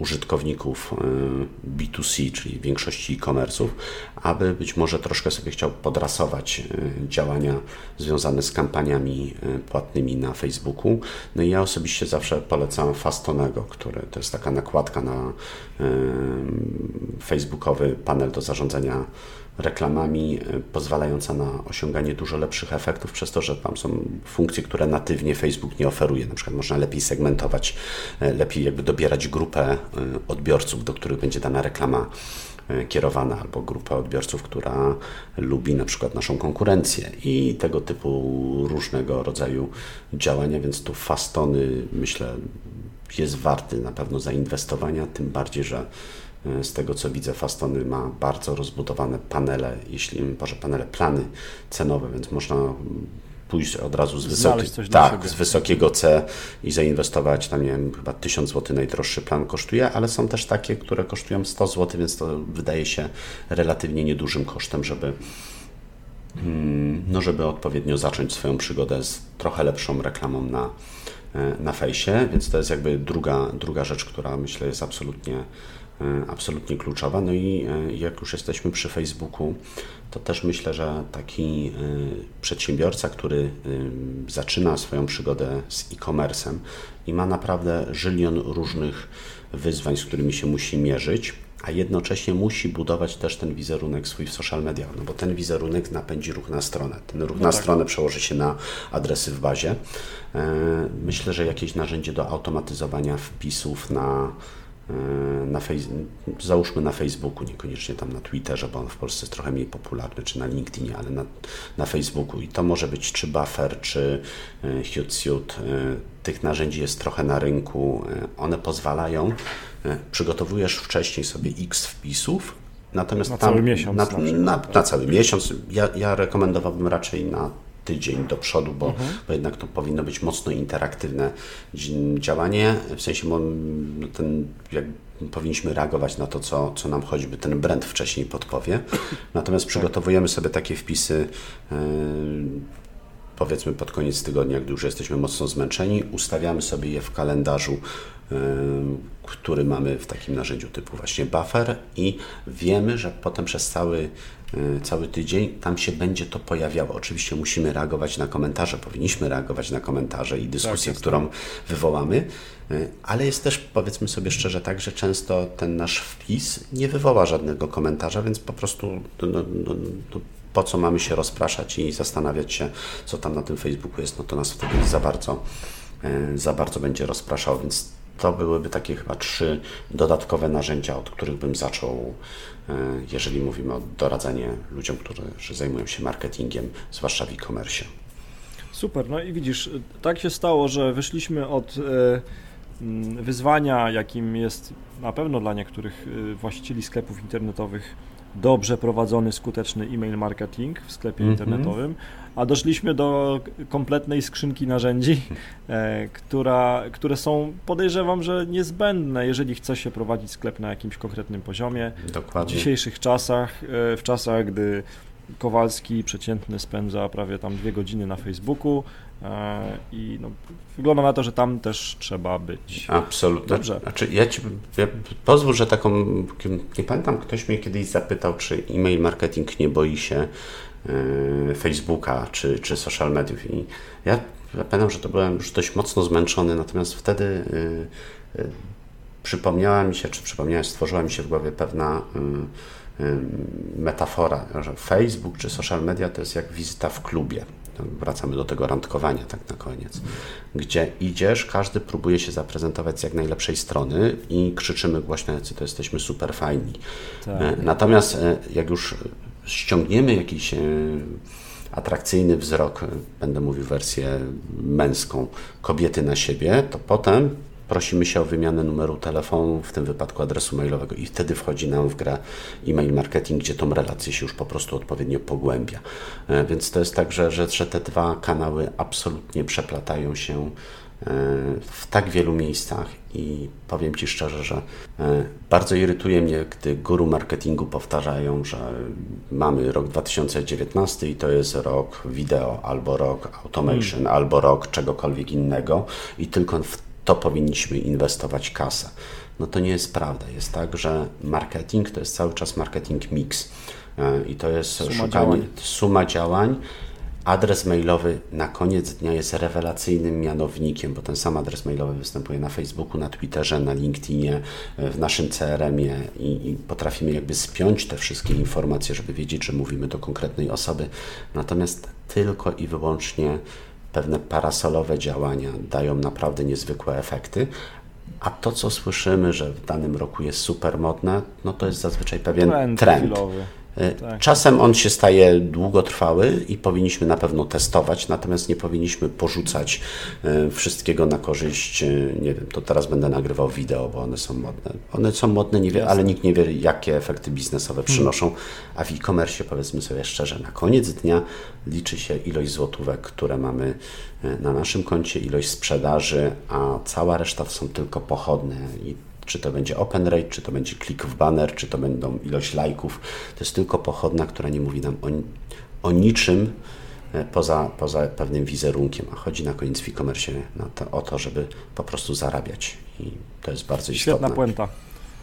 użytkowników e, B2C, czyli większości e-commerce'ów, aby być może troszkę sobie chciał podrasować e, działania związane z kampaniami e, płatnymi na Facebooku. No i ja osobiście zawsze polecam Fastonego, który to jest taka nakładka na facebookowy panel do zarządzania reklamami e, pozwalająca na osiąganie dużo lepszych efektów, przez to, że tam są funkcje, które natywnie Facebook nie oferuje. Na przykład można lepiej segmentować, e, lepiej jakby dobierać grupę e, odbiorców, do których będzie dana reklama kierowana, albo grupę odbiorców, która lubi na przykład naszą konkurencję i tego typu różnego rodzaju działania, więc tu Fastony myślę jest warty na pewno zainwestowania, tym bardziej, że z tego co widzę, Fastony ma bardzo rozbudowane panele, jeśli może panele, plany cenowe, więc można pójść od razu z, wysoki, tak, z wysokiego C i zainwestować tam, nie wiem, chyba 1000 zł najdroższy plan kosztuje, ale są też takie, które kosztują 100 zł, więc to wydaje się relatywnie niedużym kosztem, żeby mm, no, żeby odpowiednio zacząć swoją przygodę z trochę lepszą reklamą na, e, na fejsie, więc to jest jakby druga, druga rzecz, która myślę jest absolutnie, absolutnie kluczowa. No i e, jak już jesteśmy przy Facebooku, to też myślę, że taki przedsiębiorca, który zaczyna swoją przygodę z e-commerce'em i ma naprawdę żylion różnych wyzwań, z którymi się musi mierzyć, a jednocześnie musi budować też ten wizerunek swój w social mediach, no bo ten wizerunek napędzi ruch na stronę. Ten ruch no na tak. stronę przełoży się na adresy w bazie. E, myślę, że jakieś narzędzie do automatyzowania wpisów na, e, na załóżmy na Facebooku, niekoniecznie tam na Twitterze, bo on w Polsce jest trochę mniej popularny, czy na LinkedInie, ale na, na Facebooku. I to może być czy Buffer, czy e, Hootsuite. Tych narzędzi jest trochę na rynku. One pozwalają E, przygotowujesz wcześniej sobie x wpisów, natomiast na tam, cały miesiąc. Na, na, na cały miesiąc. Ja, ja rekomendowałbym raczej na tydzień do przodu, bo, mhm. bo jednak to powinno być mocno interaktywne działanie, w sensie ten, jak powinniśmy reagować na to, co, co nam choćby ten brand wcześniej podpowie. *coughs* Natomiast tak. przygotowujemy sobie takie wpisy yy, powiedzmy pod koniec tygodnia, gdy już jesteśmy mocno zmęczeni, ustawiamy sobie je w kalendarzu który mamy w takim narzędziu typu właśnie buffer i wiemy, że potem przez cały, e, cały tydzień tam się będzie to pojawiało. Oczywiście musimy reagować na komentarze, powinniśmy reagować na komentarze i dyskusję, tak, którą wywołamy, e, ale jest też, powiedzmy sobie szczerze, tak, że często ten nasz wpis nie wywoła żadnego komentarza, więc po prostu no, no, no, no po co mamy się rozpraszać i zastanawiać się, co tam na tym Facebooku jest, no to nas wtedy za bardzo, e, za bardzo będzie rozpraszał, więc to byłyby takie chyba trzy dodatkowe narzędzia, od których bym zaczął, e, jeżeli mówimy o doradzanie ludziom, którzy zajmują się marketingiem, zwłaszcza w e-commerce. Super, no i widzisz, tak się stało, że wyszliśmy od e, wyzwania, jakim jest na pewno dla niektórych e, właścicieli sklepów internetowych dobrze prowadzony, skuteczny e-mail marketing w sklepie mm -hmm. internetowym, a doszliśmy do kompletnej skrzynki narzędzi, *laughs* e, która, które są, podejrzewam, że niezbędne, jeżeli chce się prowadzić sklep na jakimś konkretnym poziomie. Dokładnie. W dzisiejszych czasach, e, w czasach, gdy Kowalski przeciętny spędza prawie tam dwie godziny na Facebooku e, i no, wygląda na to, że tam też trzeba być. Absolutnie. Dobrze. Znaczy, ja ci ja pozwól, że taką, nie pamiętam, ktoś mnie kiedyś zapytał, czy e-mail marketing nie boi się Facebooka czy, czy social mediów i ja, ja pamiętam, że to byłem już dość mocno zmęczony, natomiast wtedy y, y, przypomniała mi się, czy przypomniała, stworzyła mi się w głowie pewna y, metafora, że Facebook czy social media to jest jak wizyta w klubie. Wracamy do tego randkowania tak na koniec, gdzie idziesz, każdy próbuje się zaprezentować z jak najlepszej strony i krzyczymy głośno, jacy to jesteśmy super fajni. Tak. Natomiast jak już ściągniemy jakiś e, atrakcyjny wzrok, będę mówił wersję męską, kobiety na siebie, to potem prosimy się o wymianę numeru telefonu, w tym wypadku adresu mailowego i wtedy wchodzi nam w grę e-mail marketing, gdzie tą relację się już po prostu odpowiednio pogłębia. E, więc to jest tak, że, że, te dwa kanały absolutnie przeplatają się e, w tak wielu miejscach i powiem Ci szczerze, że e, bardzo irytuje mnie, gdy guru marketingu powtarzają, że mamy rok 2019 i to jest rok wideo, albo rok automation, hmm. albo rok czegokolwiek innego i tylko w to powinniśmy inwestować kasę. No to nie jest prawda. Jest tak, że marketing to jest cały czas marketing mix e, i to jest suma szukanie, działań. suma działań. Adres mailowy na koniec dnia jest rewelacyjnym mianownikiem, bo ten sam adres mailowy występuje na Facebooku, na Twitterze, na LinkedInie, e, w naszym CRM-ie i, i, potrafimy jakby spiąć te wszystkie informacje, żeby wiedzieć, że mówimy do konkretnej osoby. Natomiast tylko i wyłącznie pewne parasolowe działania dają naprawdę niezwykłe efekty, a to, co słyszymy, że w danym roku jest super modne, no to jest zazwyczaj pewien trend. trend. E, tak. Czasem on się staje długotrwały i powinniśmy na pewno testować, natomiast nie powinniśmy porzucać e, wszystkiego na korzyść, e, nie wiem, to teraz będę nagrywał wideo, bo one są modne. One są modne, nie wie, ale nikt nie wie, jakie efekty biznesowe hmm. przynoszą, a w e-commerce powiedzmy sobie szczerze, na koniec dnia liczy się ilość złotówek, które mamy na naszym koncie, ilość sprzedaży, a cała reszta są tylko pochodne i czy to będzie open rate, czy to będzie klik w banner, czy to będą ilość lajków. To jest tylko pochodna, która nie mówi nam o, o niczym e, poza, poza pewnym wizerunkiem, a chodzi na koniec w e-commerce o to, żeby po prostu zarabiać i to jest bardzo Świetna istotne. Świetna puenta.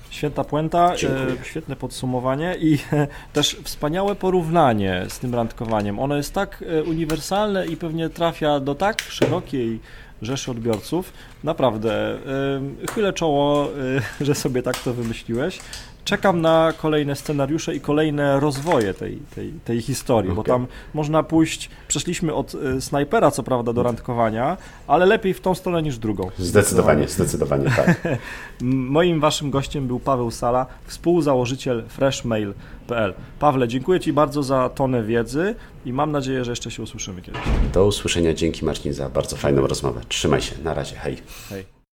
Święta puenta, e, świetne podsumowanie i *laughs* też wspaniałe porównanie z tym randkowaniem. Ono jest tak e, uniwersalne i pewnie trafia do tak szerokiej rzeszy odbiorców. Naprawdę, chylę czoło, y, *laughs* że sobie tak to wymyśliłeś. Czekam na kolejne scenariusze i kolejne rozwoje tej, tej, tej historii, okay. bo tam można pójść, przeszliśmy od y, snajpera, co prawda, do randkowania, ale lepiej w tą stronę niż drugą. Zdecydowanie, zdecydowanie tak. *laughs* Moim waszym gościem był Paweł Sala, współzałożyciel freshmail.pl. Pawle, dziękuję Ci bardzo za tonę wiedzy i mam nadzieję, że jeszcze się usłyszymy kiedyś. Do usłyszenia, dzięki Marcin za bardzo fajną rozmowę. Trzymaj się, na razie, hej. Hej.